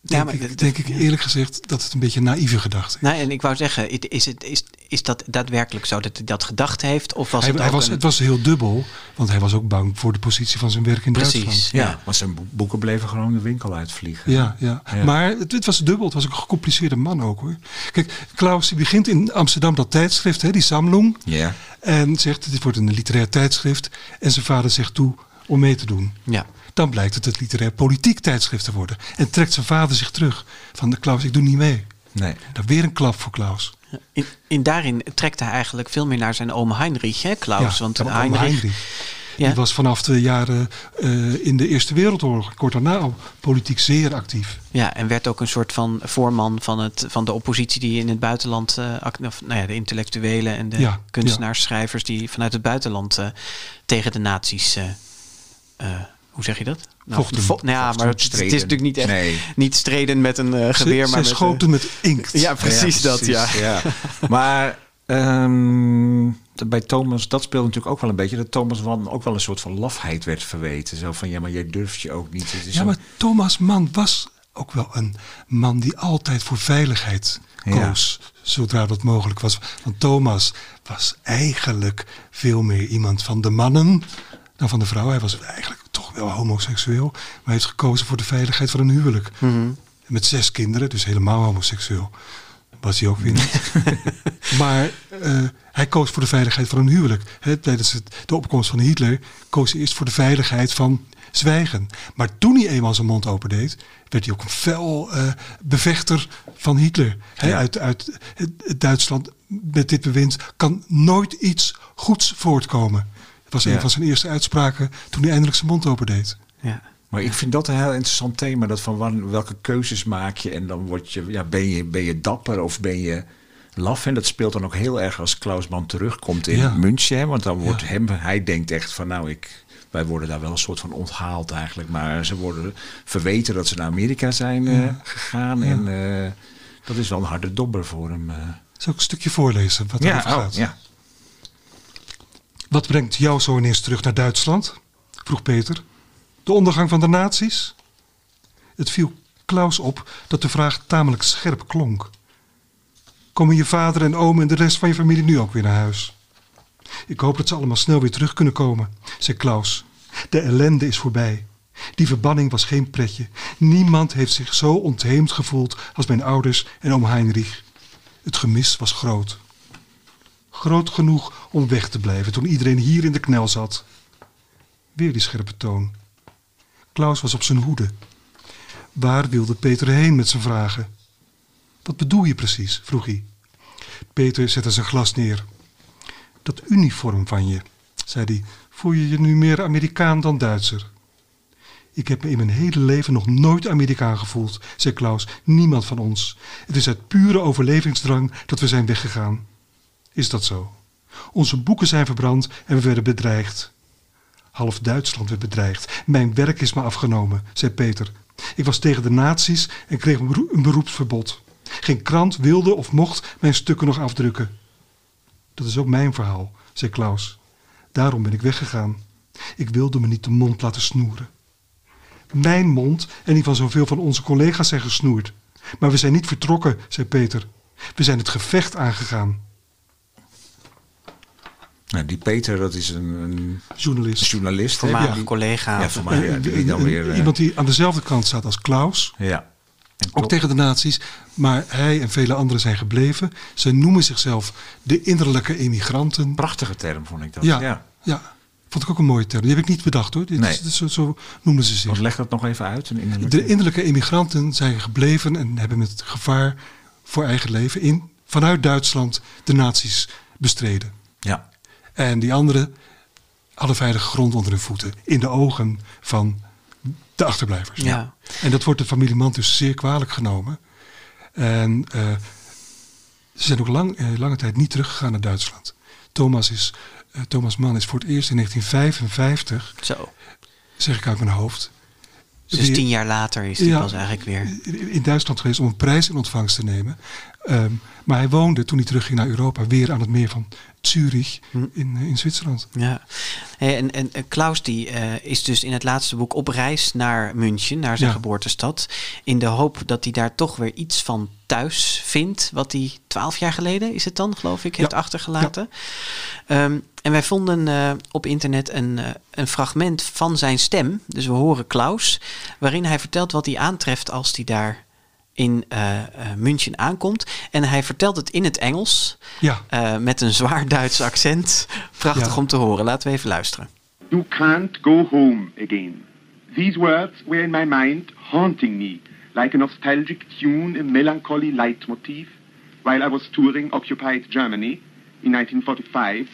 denk, maar ik, denk ik ja. eerlijk gezegd dat het een beetje een naïeve gedachte is. Nou, en ik wou zeggen, is, het, is, is dat daadwerkelijk zo dat hij dat gedacht heeft? Of was hij, het hij was, een- Het was heel dubbel, want hij was ook bang voor de positie van zijn werk in Precies. Duitsland. Ja. Want zijn bo- boeken bleven gewoon de winkel uitvliegen. Ja, ja. Ja. maar het, het was dubbel. Het was ook een gecompliceerde man ook hoor. Kijk, Klaus die begint in Amsterdam dat tijdschrift, hè, die Samlung. Ja. En zegt, dit wordt een literair tijdschrift. En zijn vader zegt toe om mee te doen. Ja. Dan blijkt het het literair politiek tijdschrift te worden. En trekt zijn vader zich terug. Van de Klaus, ik doe niet mee. Nee. Dan weer een klap voor Klaus. In, in daarin trekt hij eigenlijk veel meer naar zijn oom Heinrich, hè, Klaus? want ja, Heinrich, Heinrich. Ja. Die was vanaf de jaren eh, in de Eerste Wereldoorlog, kort daarna al, politiek zeer actief. Ja, en werd ook een soort van voorman van, het, van de oppositie die in het buitenland, eh, act- of, nou ja, de intellectuelen en de Ja, kunstenaars, schrijvers die vanuit het buitenland eh, tegen de nazi's, eh, eh, hoe zeg je dat? Nou, Vochten. vo- nou ja, Vochten, maar het, het is natuurlijk niet echt Nee. niet streden met een eh, Ze, geweer, ze maar met, eh, schoten met inkt. ja, precies dat, ja. precies, ja. Maar ehm, bij Thomas, dat speelde natuurlijk ook wel een beetje... dat Thomas Wan ook wel een soort van lafheid werd verweten. Zo van, ja, maar jij durft je ook niet. Het is Ja, maar Thomas Mann was ook wel een man die altijd voor veiligheid Ja. koos. Zodra dat mogelijk was. Want Thomas was eigenlijk veel meer iemand van de mannen dan van de vrouw. Hij was eigenlijk toch wel homoseksueel. Maar hij heeft gekozen voor de veiligheid van een huwelijk. Met zes kinderen, dus helemaal homoseksueel. Was hij ook weer maar eh, hij koos voor de veiligheid van een huwelijk. Hè, tijdens het, de opkomst van Hitler koos hij eerst voor de veiligheid van zwijgen. Maar toen hij eenmaal zijn mond opendeed, werd hij ook een fel eh, bevechter van Hitler. Ja. uit, uit Duitsland met dit bewind kan nooit iets goeds voortkomen. Het was Ja. een van zijn eerste uitspraken toen hij eindelijk zijn mond opendeed. Ja. Maar ik vind dat een heel interessant thema. Dat van wan- welke keuzes maak je en dan word je, ja, ben je, ben je dapper of ben je laf. En dat speelt dan ook heel erg als Klausman terugkomt in Ja. München. hè, Want dan wordt Ja. hem, hij denkt echt van nou, ik, wij worden daar wel een soort van onthaald eigenlijk. Maar ze worden verweten dat ze naar Amerika zijn eh, gegaan. En eh, dat is wel een harde dobber voor hem. eh. Zal ik een stukje voorlezen wat Ja, erover oh, gaat? ja. Wat brengt jou zo ineens terug naar Duitsland? vroeg Peter. De ondergang van de nazi's? Het viel Klaus op dat de vraag tamelijk scherp klonk. Komen je vader en oom en de rest van je familie nu ook weer naar huis? Ik hoop dat ze allemaal snel weer terug kunnen komen, zei Klaus. De ellende is voorbij. Die verbanning was geen pretje. Niemand heeft zich zo ontheemd gevoeld als mijn ouders en oom Heinrich. Het gemis was groot. Groot genoeg om weg te blijven toen iedereen hier in de knel zat. Weer die scherpe toon. Klaus was op zijn hoede. Waar wilde Peter heen met zijn vragen? Wat bedoel je precies? vroeg hij. Peter zette zijn glas neer. Dat uniform van je, zei hij, voel je je nu meer Amerikaan dan Duitser? Ik heb me in mijn hele leven nog nooit Amerikaan gevoeld, zei Klaus. Niemand van ons. Het is uit pure overlevingsdrang dat we zijn weggegaan. Is dat zo? Onze boeken zijn verbrand en we werden bedreigd. Half Duitsland werd bedreigd. Mijn werk is me afgenomen, zei Peter. Ik was tegen de nazi's en kreeg een beroe- een beroepsverbod. Geen krant wilde of mocht mijn stukken nog afdrukken. Dat is ook mijn verhaal, zei Klaus. Daarom ben ik weggegaan. Ik wilde me niet de mond laten snoeren. Mijn mond en die van zoveel van onze collega's zijn gesnoerd. Maar we zijn niet vertrokken, zei Peter. We zijn het gevecht aangegaan. Nou, die Peter, dat is een, een Journalist. journalist. Voormalig collega. Ja, die Eh, dan weer... Iemand die aan dezelfde kant staat als Klaus. ja. Ook tegen de nazi's. Maar hij en vele anderen zijn gebleven. Ze noemen zichzelf de innerlijke emigranten. Prachtige term vond ik dat. Ja, ja. ja. Vond ik ook een mooie term. Die heb ik niet bedacht hoor. Dit Nee. is, dit is zo, zo noemen ze Want zich. leg dat nog even uit. Een innerlijke- De innerlijke emigranten zijn gebleven en hebben met gevaar voor eigen leven in, vanuit Duitsland de nazi's bestreden. En die anderen hadden veilige grond onder hun voeten. In de ogen van de achterblijvers. Ja. En dat wordt de familie Mann dus zeer kwalijk genomen. En eh, ze zijn ook lang, eh, lange tijd niet teruggegaan naar Duitsland. Thomas, is, eh, Thomas Mann is voor het eerst in 1955, Zo. zeg ik uit mijn hoofd, Dus tien jaar later is die Ja. pas eigenlijk weer. in Duitsland geweest om een prijs in ontvangst te nemen. Ehm, maar hij woonde toen hij terugging naar Europa weer aan het meer van Zurich Hm. in, eh, in Zwitserland. Ja. En, en, en Klaus die, eh, is dus in het laatste boek op reis naar München, naar zijn Ja. geboortestad. In de hoop dat hij daar toch weer iets van thuis vindt. Wat hij twaalf jaar geleden, is het dan, geloof ik, heeft Ja. achtergelaten. Ehm, en wij vonden eh, op internet een, eh, een fragment van zijn stem. Dus we horen Klaus, waarin hij vertelt wat hij aantreft als hij daar in eh, eh, München aankomt. En hij vertelt het in het Engels. Ja, Eh, met een zwaar Duits accent. Prachtig Ja. om te horen. Laten we even luisteren. You can't go home again. These words were in my mind, haunting me, like a nostalgic tune, a melancholy leitmotif, while I was touring occupied Germany in 1945.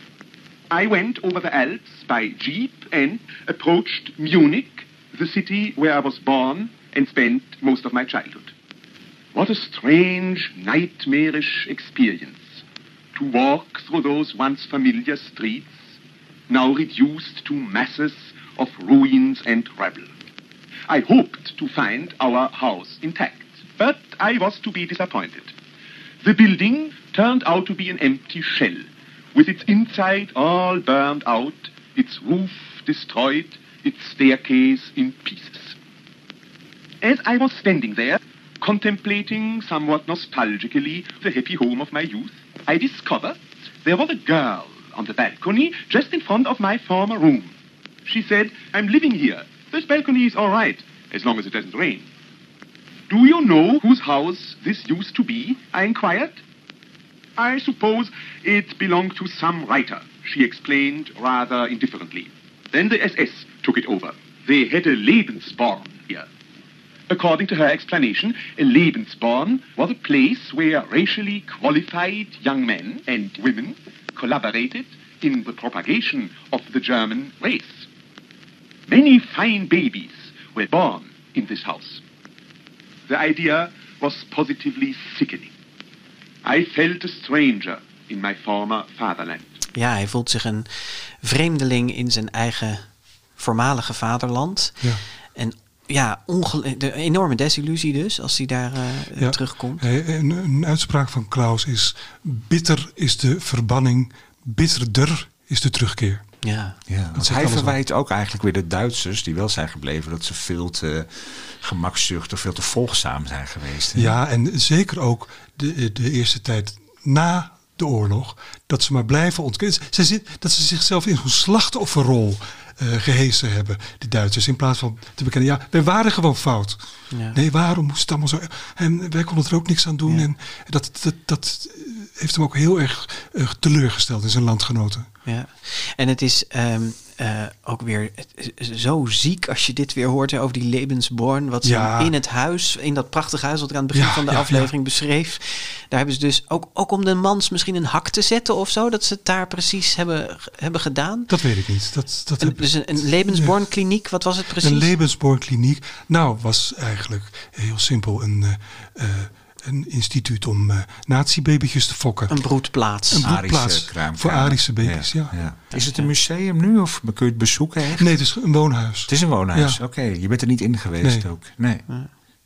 I went over the Alps by jeep and approached Munich, the city where I was born and spent most of my childhood. What a strange, nightmarish experience to walk through those once familiar streets, now reduced to masses of ruins and rubble. I hoped to find our house intact, but I was to be disappointed. The building turned out to be an empty shell, with its inside all burned out, its roof destroyed, its staircase in pieces. As I was standing there, contemplating somewhat nostalgically the happy home of my youth, I discovered there was a girl on the balcony just in front of my former room. She said, I'm living here. This balcony is all right, as long as it doesn't rain. Do you know whose house this used to be? I inquired. I suppose it belonged to some writer, she explained rather indifferently. Then the SS took it over. They had a Lebensborn. According to her explanation, a Lebensborn was a place where racially qualified young men and women collaborated in the propagation of the German race. Many fine babies were born in this house. The idea was positively sickening. I felt a stranger in my former fatherland. Ja, hij voelt zich een vreemdeling in zijn eigen voormalige vaderland. Ja. En ja, de enorme desillusie dus, als hij daar eh, Ja. terugkomt. Een, een uitspraak van Klaus is: bitter is de verbanning, bitterder is de terugkeer. Ja. Ja, want hij verwijt ook eigenlijk weer de Duitsers, die wel zijn gebleven, dat ze veel te gemakzuchtig, veel te volgzaam zijn geweest. hè? Ja, en zeker ook de, de eerste tijd na de oorlog, dat ze maar blijven ontkennen. Ze zit, dat ze zichzelf in zo'n slachtofferrol eh gehesen hebben, de Duitsers, in plaats van te bekennen, ja, wij waren gewoon fout. Ja. Nee, waarom moest het allemaal zo? En wij konden er ook niks aan doen. En dat, dat, dat heeft hem ook heel erg eh, teleurgesteld in zijn landgenoten. Ja, en het is ehm, eh, ook weer zo ziek als je dit weer hoort hè, over die Lebensborn. Wat ze Ja. in het huis, in dat prachtige huis wat ik aan het begin Ja, van de ja, aflevering beschreef. Daar hebben ze dus ook, ook om de mans misschien een hak te zetten of zo. Dat ze het daar precies hebben, hebben gedaan. Dat weet ik niet. Dat, dat Een, dus een, een Lebensborn kliniek, wat was het precies? Een Lebensborn-kliniek. Nou, was eigenlijk heel simpel een, eh, een instituut om eh nazi-babytjes te fokken. Een broedplaats. Een Arische broedplaats voor Arische baby's, ja. Is het een museum nu of kun je het bezoeken echt? Nee, het is een woonhuis. Het is een woonhuis, Ja. oké. Je bent er niet in geweest Nee. ook? Nee.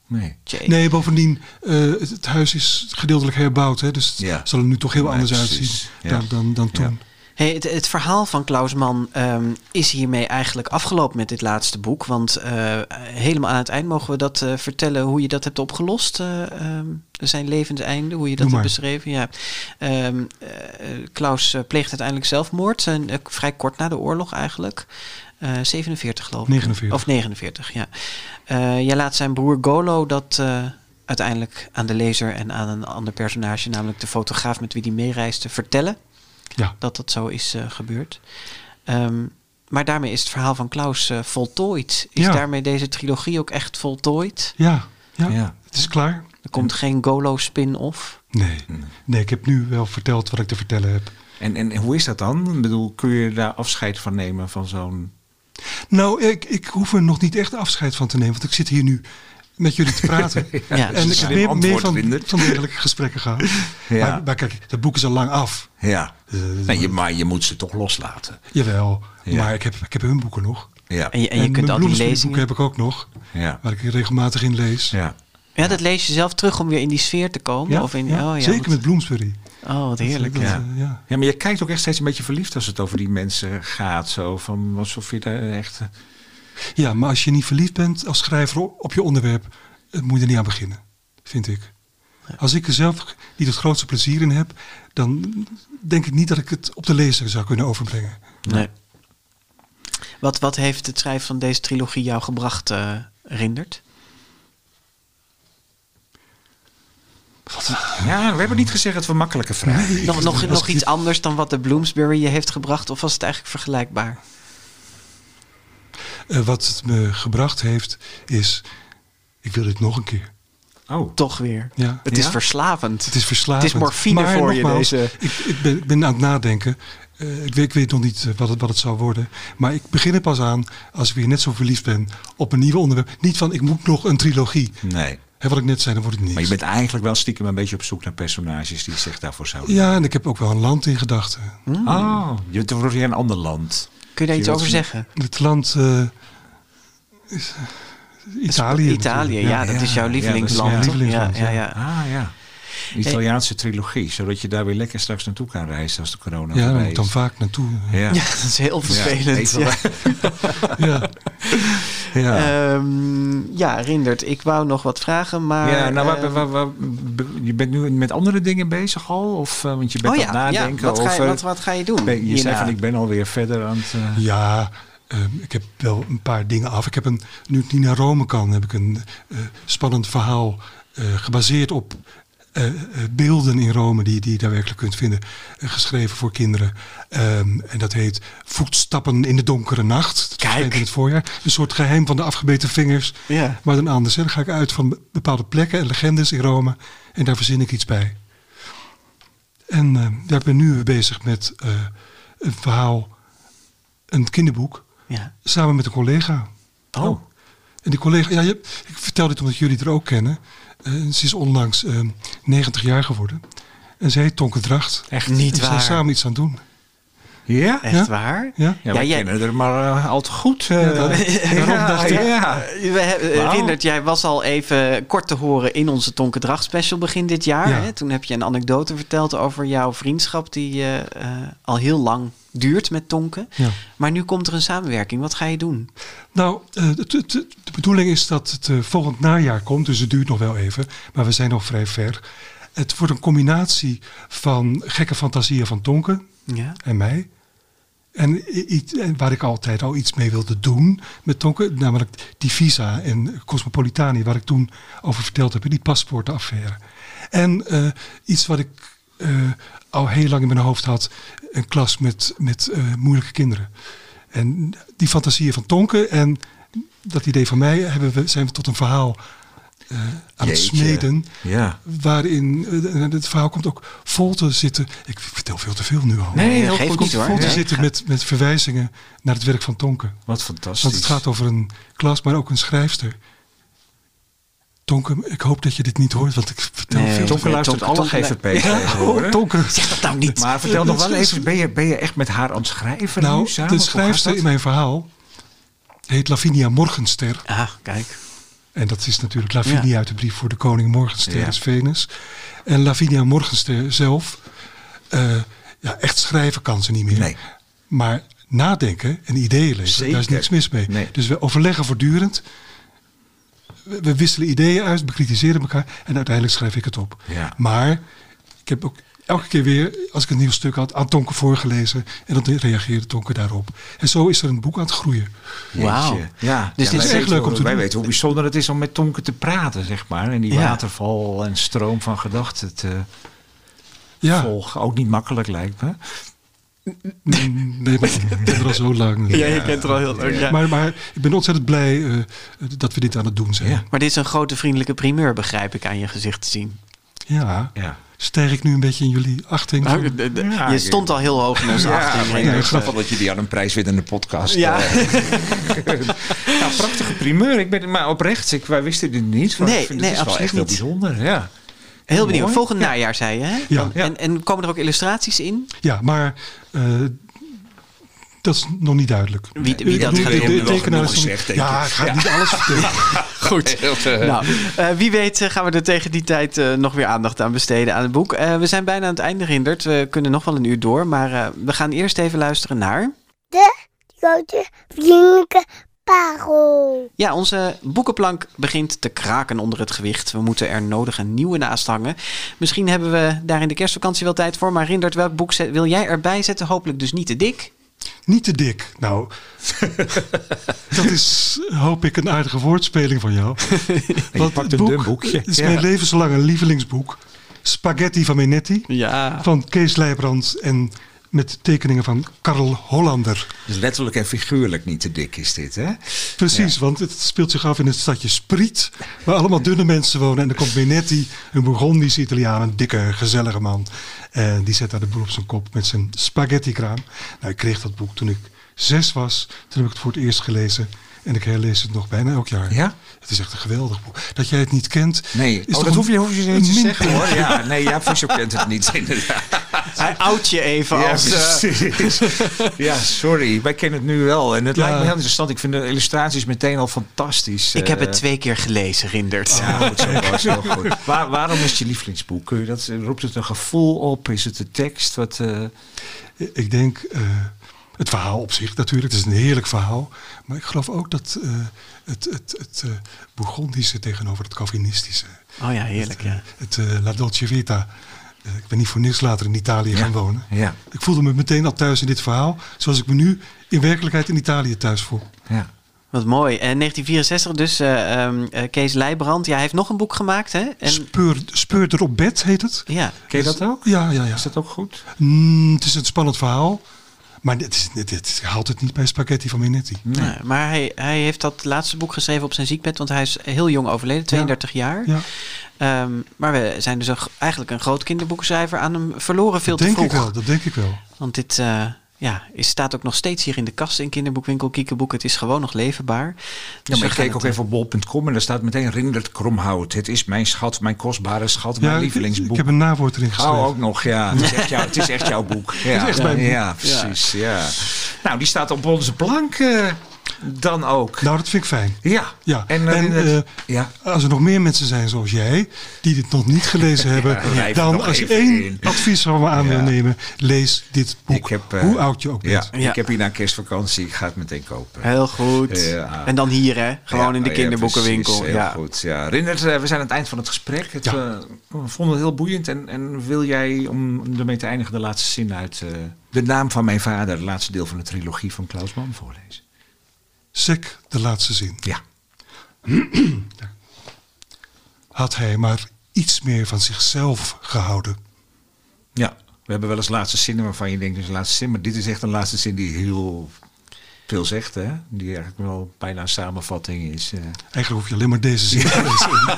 Nee. Nee, bovendien, eh, het, het huis is gedeeltelijk herbouwd. Hè, dus het Ja. zal er nu toch heel Ja, anders precies. uitzien Ja. dan, dan, dan toen. Hey, het, het verhaal van Klaus Mann ehm, is hiermee eigenlijk afgelopen met dit laatste boek. Want eh, helemaal aan het eind mogen we dat eh, vertellen hoe je dat hebt opgelost. eh, ehm, zijn levenseinde, hoe je dat hebt beschreven. Ja. Eh, Klaus pleegt uiteindelijk zelfmoord. Zijn, vrij kort na de oorlog eigenlijk. Eh 47 geloof ik. 49. Of 49, ja. Jij laat zijn broer Golo dat uiteindelijk aan de lezer en aan een ander personage, namelijk de fotograaf met wie hij meereisde, vertellen Ja. dat dat zo is eh, gebeurd. Ehm, maar daarmee is het verhaal van Klaus eh, voltooid. Is Ja. daarmee deze trilogie ook echt voltooid? Ja, ja, Ja. het is klaar. Er komt geen Golo spin-off. Nee. nee, ik heb nu wel verteld wat ik te vertellen heb. En, en hoe is dat dan? Ik bedoel, kun je daar afscheid van nemen van zo'n... Nou, ik, ik hoef er nog niet echt afscheid van te nemen, want ik zit hier nu met jullie te praten. Ja, en ik meer, meer van, van dergelijke gesprekken gehad. Ja. Maar, maar kijk, dat boek is al lang af. Ja. Eh, Nee, je, maar je moet ze toch loslaten. Jawel, Ja. maar ik heb, ik heb hun boeken nog. Ja. En je, en je kunt al die lezingen... boeken heb ik ook nog, Ja. waar ik regelmatig in lees. Ja. Ja, dat lees je zelf terug om weer in die sfeer te komen? Ja, of in, ja, oh, ja, zeker wat- met Bloomsbury. Oh, wat heerlijk. Dat, ja. eh, ja. Ja, maar je kijkt ook echt steeds een beetje verliefd als het over die mensen gaat. Zo van alsof je daar echt. Ja, maar als je niet verliefd bent als schrijver op je onderwerp, eh, moet je er niet aan beginnen, vind ik. Als ik er zelf niet het grootste plezier in heb, dan denk ik niet dat ik het op de lezer zou kunnen overbrengen. Nee. Wat, wat heeft het schrijven van deze trilogie jou gebracht, eh Rindert? Ja, we hebben niet gezegd dat we makkelijke vragen. Nog, nog, nog ik iets anders dan wat de Bloomsbury je heeft gebracht? Of was het eigenlijk vergelijkbaar? Eh, wat het me gebracht heeft, is, ik wil dit nog een keer. Oh, Toch weer. Ja. Het is Ja? verslavend. Het is verslavend. Het is morfine Maar voor je, deze. Ik, ik, ben, ik ben aan het nadenken. Eh, ik, weet, ik weet nog niet eh, wat het, wat het zal worden. Maar ik begin er pas aan als ik weer net zo verliefd ben op een nieuw onderwerp. Niet van, ik moet nog een trilogie. nee. Hè, wat ik net zei, dan wordt het niet. Maar je bent eigenlijk wel stiekem een beetje op zoek naar personages die zich daarvoor zouden. Ja, en ik heb ook wel een land in gedachten. Oh, je weer een ander land. Kun je daar iets over zeggen? Het land eh, is eh, Italië. Italië, ja, dat Ja, is jouw ja, lievelingsland. dat is mijn lievelingsland, ja, ja, Ah ja. Een Italiaanse trilogie, zodat je daar weer lekker straks naartoe kan reizen als de corona Ja, daar voorbij moet ik dan is. vaak naartoe. Ja. Ja, dat is heel vervelend. Ja, Ja. ja. Ehm, ja Rindert, ik wou nog wat vragen, maar... ja, nou, waar- ehm, waar- waar- je bent nu met andere dingen bezig al? Of, eh, want je bent oh aan ja, het ja. nadenken Wat, ga je, over... wat, wat ga je doen? Ben- je zei hierna? van, ik ben alweer verder aan het... eh, Ja, ehm, ik heb wel een paar dingen af. Ik heb een, nu ik niet naar Rome kan, heb ik een eh, spannend verhaal eh, gebaseerd op eh, eh, beelden in Rome die, die je daar werkelijk kunt vinden, eh, geschreven voor kinderen. Ehm, en dat heet Voetstappen in de donkere nacht. Dat Kijk. in het voorjaar. Een soort geheim van de afgebeten vingers. Ja. Maar dan anders. hè. Dan ga ik uit van bepaalde plekken en legendes in Rome. En daar verzin ik iets bij. En eh, ja, ik ben nu bezig met een verhaal, een kinderboek, Ja. samen met een collega. Oh. En die collega, ja, je, ik vertel dit omdat jullie er ook kennen. Eh, ze is onlangs eh, 90 jaar geworden. En ze heet Tonke Dracht. Echt niet we zijn waar. samen iets aan het doen. Ja? Echt Ja? waar? Ja? Ja, Ja, jij- kennen er maar eh, al te goed. eh. Dacht ik- ja. We hebben, Wauw. Rindert, jij was al even kort te horen in onze Tonke Drag special begin dit jaar. Ja. Hè? Toen heb je een anekdote verteld over jouw vriendschap die al heel lang duurt met Tonke. Ja. Maar nu komt er een samenwerking. Wat ga je doen? Nou, eh, het- het- de bedoeling is dat het eh, volgend najaar komt, dus het duurt nog wel even, maar we zijn nog vrij ver. Het wordt een combinatie van gekke fantasieën van Tonke Ja. en mij. En, waar ik altijd al iets mee wilde doen met Tonke, namelijk die visa en Cosmopolitani, waar ik toen over verteld heb, die paspoortaffaire. En eh, iets wat ik eh, al heel lang in mijn hoofd had, een klas met, met moeilijke kinderen. En die fantasieën van Tonke en dat idee van mij hebben we, zijn we tot een verhaal eh, aan het smeden. Ja. Waarin eh, het verhaal komt ook vol te zitten. Ik vertel veel te veel nu al. Nee, dat geeft goed. niet hoor. vol te Nee. zitten met, met verwijzingen naar het werk van Tonke. Wat fantastisch. Want het gaat over een klas, maar ook een schrijfster. Tonke, ik hoop dat je dit niet hoort, want ik vertel Nee. veel te Tonke veel. luistert Tonke- alle Tonke- GVP tegenwoordig. Tonke. Zeg dat nou niet. Maar vertel nog wel even, ben je, ben je echt met haar aan het schrijven nu Nou, samen? de schrijfster in mijn verhaal heet Lavinia Morgenster. Ah, kijk. En dat is natuurlijk Lavinia Ja. uit de brief voor de koning Morgenster Ja. is Venus. En Lavinia Morgenster zelf, eh, ja, echt schrijven kan ze niet meer. Nee. Maar nadenken en ideeën lezen, daar is niks mis mee. Nee. Dus we overleggen voortdurend. We, we wisselen ideeën uit, bekritiseren elkaar en uiteindelijk schrijf ik het op. Ja. Maar ik heb ook elke keer weer, als ik een nieuw stuk had, aan Tonke voorgelezen. En dan reageerde Tonke daarop. En zo is er een boek aan het groeien. Wauw. Ja, Dus ja, dit is echt leuk om hoe- te Wij doen. weten hoe bijzonder het is om met Tonke te praten, zeg maar. En die Ja. waterval en stroom van gedachten te Ja, volgen. Ook niet makkelijk lijkt me. Nee, maar ik ken er al zo lang. Ja, je kent er al heel lang. Ja. Maar, maar ik ben ontzettend blij eh, dat we dit aan het doen zijn. Ja. Ja, Maar dit is een grote vriendelijke primeur, begrijp ik aan je gezicht te zien. Ja. Stijg ik nu een beetje in jullie achting? Nou, van- de- de- Ja, je stond al heel hoog in onze achting. maar Rindert. ik snap wel dat je die aan een prijswinnende podcast... Ja. eh, nou, prachtige primeur. Ik ben maar oprecht. Ik, wij wisten dit niet. Maar Nee, ik vind nee, het is wel absoluut echt niet. bijzonder. Ja. Heel benieuwd. Volgend najaar, zei je, hè? Ja. En, en komen er ook illustraties in? Ja, maar eh, dat is nog niet duidelijk. Wie, wie dat De- gaat de- doen? de tekenaar is denk Ja, ik. ga niet alles vertellen. Goed. Nou, eh, wie weet eh, gaan we er tegen die tijd eh, nog weer aandacht aan besteden aan het boek. Eh, we zijn bijna aan het einde, Rindert. We kunnen nog wel een uur door, maar eh, we gaan eerst even luisteren naar... De grote vriendelijke parel. Ja, onze boekenplank begint te kraken onder het gewicht. We moeten er nodig een nieuwe naast hangen. Misschien hebben we daar in de kerstvakantie wel tijd voor. Maar Rindert, welk boek zet- wil jij erbij zetten? Hopelijk dus niet te dik. Niet te dik. Nou, dat is, hoop ik, een aardige woordspeling van jou. Want pakt het een dun boekje. Het is Ja. mijn levenslange lievelingsboek. Spaghetti van Menetti. Ja. Van Kees Leijbrand en met tekeningen van Karl Hollander. Dus letterlijk en figuurlijk niet te dik is dit, hè? Precies, want het speelt zich af in het stadje Spriet, waar allemaal dunne mensen wonen. En dan komt Benetti, een Burgondische Italiaan, een dikke, gezellige man. En die zet daar de boel op zijn kop met zijn spaghetti-kraam. Nou, ik kreeg dat boek toen ik zes was. Toen heb ik het voor het eerst gelezen. En ik herlees het nog bijna elk jaar. Ja? Het is echt een geweldig boek. Dat jij het niet kent. Nee, is oh, dat hoef je, hoef je niet te zeggen hoor. Ja, nee, ja, Visser kent het niet inderdaad. Hij oud je even Ja, als... eh, precies. ja, sorry. Wij kennen het nu wel. En het Ja. lijkt me heel interessant. Ik vind de illustraties meteen al fantastisch. ik heb Eh, het twee keer gelezen, Rindert. Ja, goed zo, heel goed. Waar, waarom is het je lievelingsboek? Kun je dat, roept het een gevoel op? Is het de tekst? Wat, eh, Ik denk eh, het verhaal op zich natuurlijk. Het is een heerlijk verhaal. Maar ik geloof ook dat eh, het, het, het eh, Bourgondische tegenover het Calvinistische. Oh ja, heerlijk, ja. Het eh, La Dolce Vita. Eh, ik ben niet voor niks later in Italië gaan wonen. ja, Ik voelde me meteen al thuis in dit verhaal. Zoals ik me nu in werkelijkheid in Italië thuis voel. ja. Wat mooi. En 1964 dus, eh, ehm, eh, Kees Leijbrand. Ja, hij heeft nog een boek gemaakt, hè? En, Speur, Speurder op bed heet het. ja, Ken je dat ook? Ja, ja, ja. Is dat ook goed? Mm, het is een spannend verhaal. Maar dit, is, dit, dit haalt het niet bij Spaghetti van Minetti. Nee, maar hij, hij heeft dat laatste boek geschreven op zijn ziekbed, want hij is heel jong overleden, 32 jaar. Ja, Ehm, maar we zijn dus een, eigenlijk een groot kinderboekenschrijver aan hem verloren veel te denk vroeg. ik wel. Dat denk ik wel. Want dit eh, ja, is, staat ook nog steeds hier in de kast in kinderboekwinkel Kiekeboek. Het is gewoon nog leverbaar. Ja, Dus maar we ik keek ook het, even op bol.com en daar staat meteen Rindert Kromhout. Het is mijn schat, mijn kostbare schat, mijn Ja, lievelingsboek. ik heb een nawoord erin geschreven. Oh, ook nog, ja. Het is echt, jou, het is echt jouw boek. Ja, is echt mijn boek. Ja, precies, ja. Nou, die staat op onze plank eh, dan ook. Nou, dat vind ik fijn. Ja. Ja. En, En, eh, eh, ja. Als er nog meer mensen zijn zoals jij, die dit nog niet gelezen hebben, dan als je één in. advies van me aan wil nemen, lees dit boek. Ik heb, eh, Hoe oud je ook bent. Ja, ik heb hier na kerstvakantie. Ik ga het meteen kopen. Heel goed. Ja. En dan hier, hè? Gewoon Ja, in de ja, kinderboekenwinkel. precies, Ja, heel goed. Ja. Rindert, we zijn aan het eind van het gesprek. Het, Ja. we vonden het heel boeiend. En, en wil jij, om ermee te eindigen, de laatste zin uit eh, De naam van mijn vader, het laatste deel van de trilogie van Klaus Mann voorlezen? Sek, de laatste zin. Ja. Had hij maar iets meer van zichzelf gehouden. Ja, we hebben wel eens laatste zinnen waarvan je denkt, een laatste zin. Maar dit is echt een laatste zin die heel veel zegt, hè? Die eigenlijk wel bijna een samenvatting is. eh. Eigenlijk hoef je alleen maar deze zin te lezen.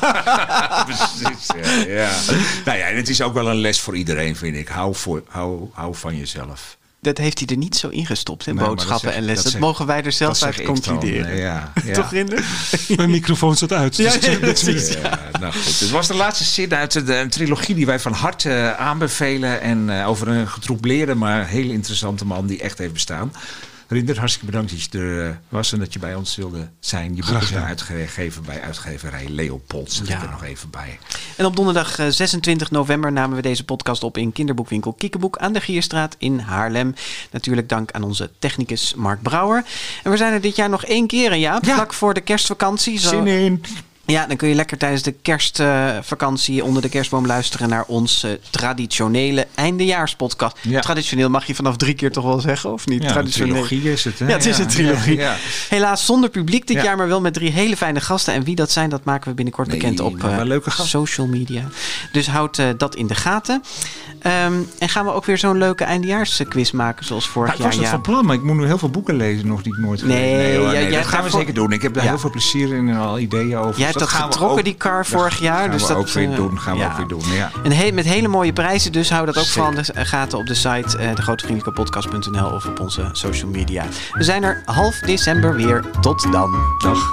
Precies, ja, ja. Nou ja, en het is ook wel een les voor iedereen, vind ik. Hou, voor, hou, hou van jezelf. Dat heeft hij er niet zo ingestopt, hè? Nou, maar Boodschappen zeg- en lessen. dat mogen wij er zelf uit dan, concluderen. eh, ja, ja. Toch, Rindert? Mijn microfoon staat uit. dus Ja, precies. Ja, nou goed. Het was de laatste zin uit de, een trilogie die wij van harte eh, aanbevelen. En eh, over een getroubleerde, maar heel interessante man die echt heeft bestaan. Rindert, hartstikke bedankt dat je er eh, was en dat je bij ons wilde zijn. Je zijn gedaan. uitgegeven bij uitgeverij Leopold. Zet Ja. ik er nog even bij. En op donderdag eh, 26 november namen we deze podcast op in kinderboekwinkel Kiekeboek aan de Gierstraat in Haarlem. Natuurlijk dank aan onze technicus Mark Brouwer. En we zijn er dit jaar nog één keer, ja, Ja. vlak voor de kerstvakantie. Zo- Zin in. Ja, dan kun je lekker tijdens de kerstvakantie onder de kerstboom luisteren naar ons eh, traditionele eindejaarspodcast. Ja. Traditioneel mag je vanaf drie keer toch wel zeggen, of niet? Ja, een Traditioneel. trilogie is het. Hè? Ja, het is een trilogie. Ja. Helaas zonder publiek dit Ja. jaar, maar wel met drie hele fijne gasten. En wie dat zijn, dat maken we binnenkort Nee, bekend op eh, social media. Dus houd eh, dat in de gaten. Ehm, en gaan we ook weer zo'n leuke eindejaarsquiz maken, zoals vorig Nou, ik was jaar. Ja. van plan, maar ik moet nu heel veel boeken lezen nog die ik nooit Nee, gelezen hoor, jij- jij dat gaan we zeker doen. Ik heb daar heel veel plezier in en al ideeën over. Jij Dus dat getrokken, ook- die car vorig jaar. Gaan dus we dat ook weer eh, doen. Gaan we ook weer doen, ja. En he- met hele mooie prijzen, dus hou dat ook Zeker. van de gaten op de site uh, degrotevriendelijkepodcast.nl of op onze social media. We zijn er half december weer. Tot dan. Dag.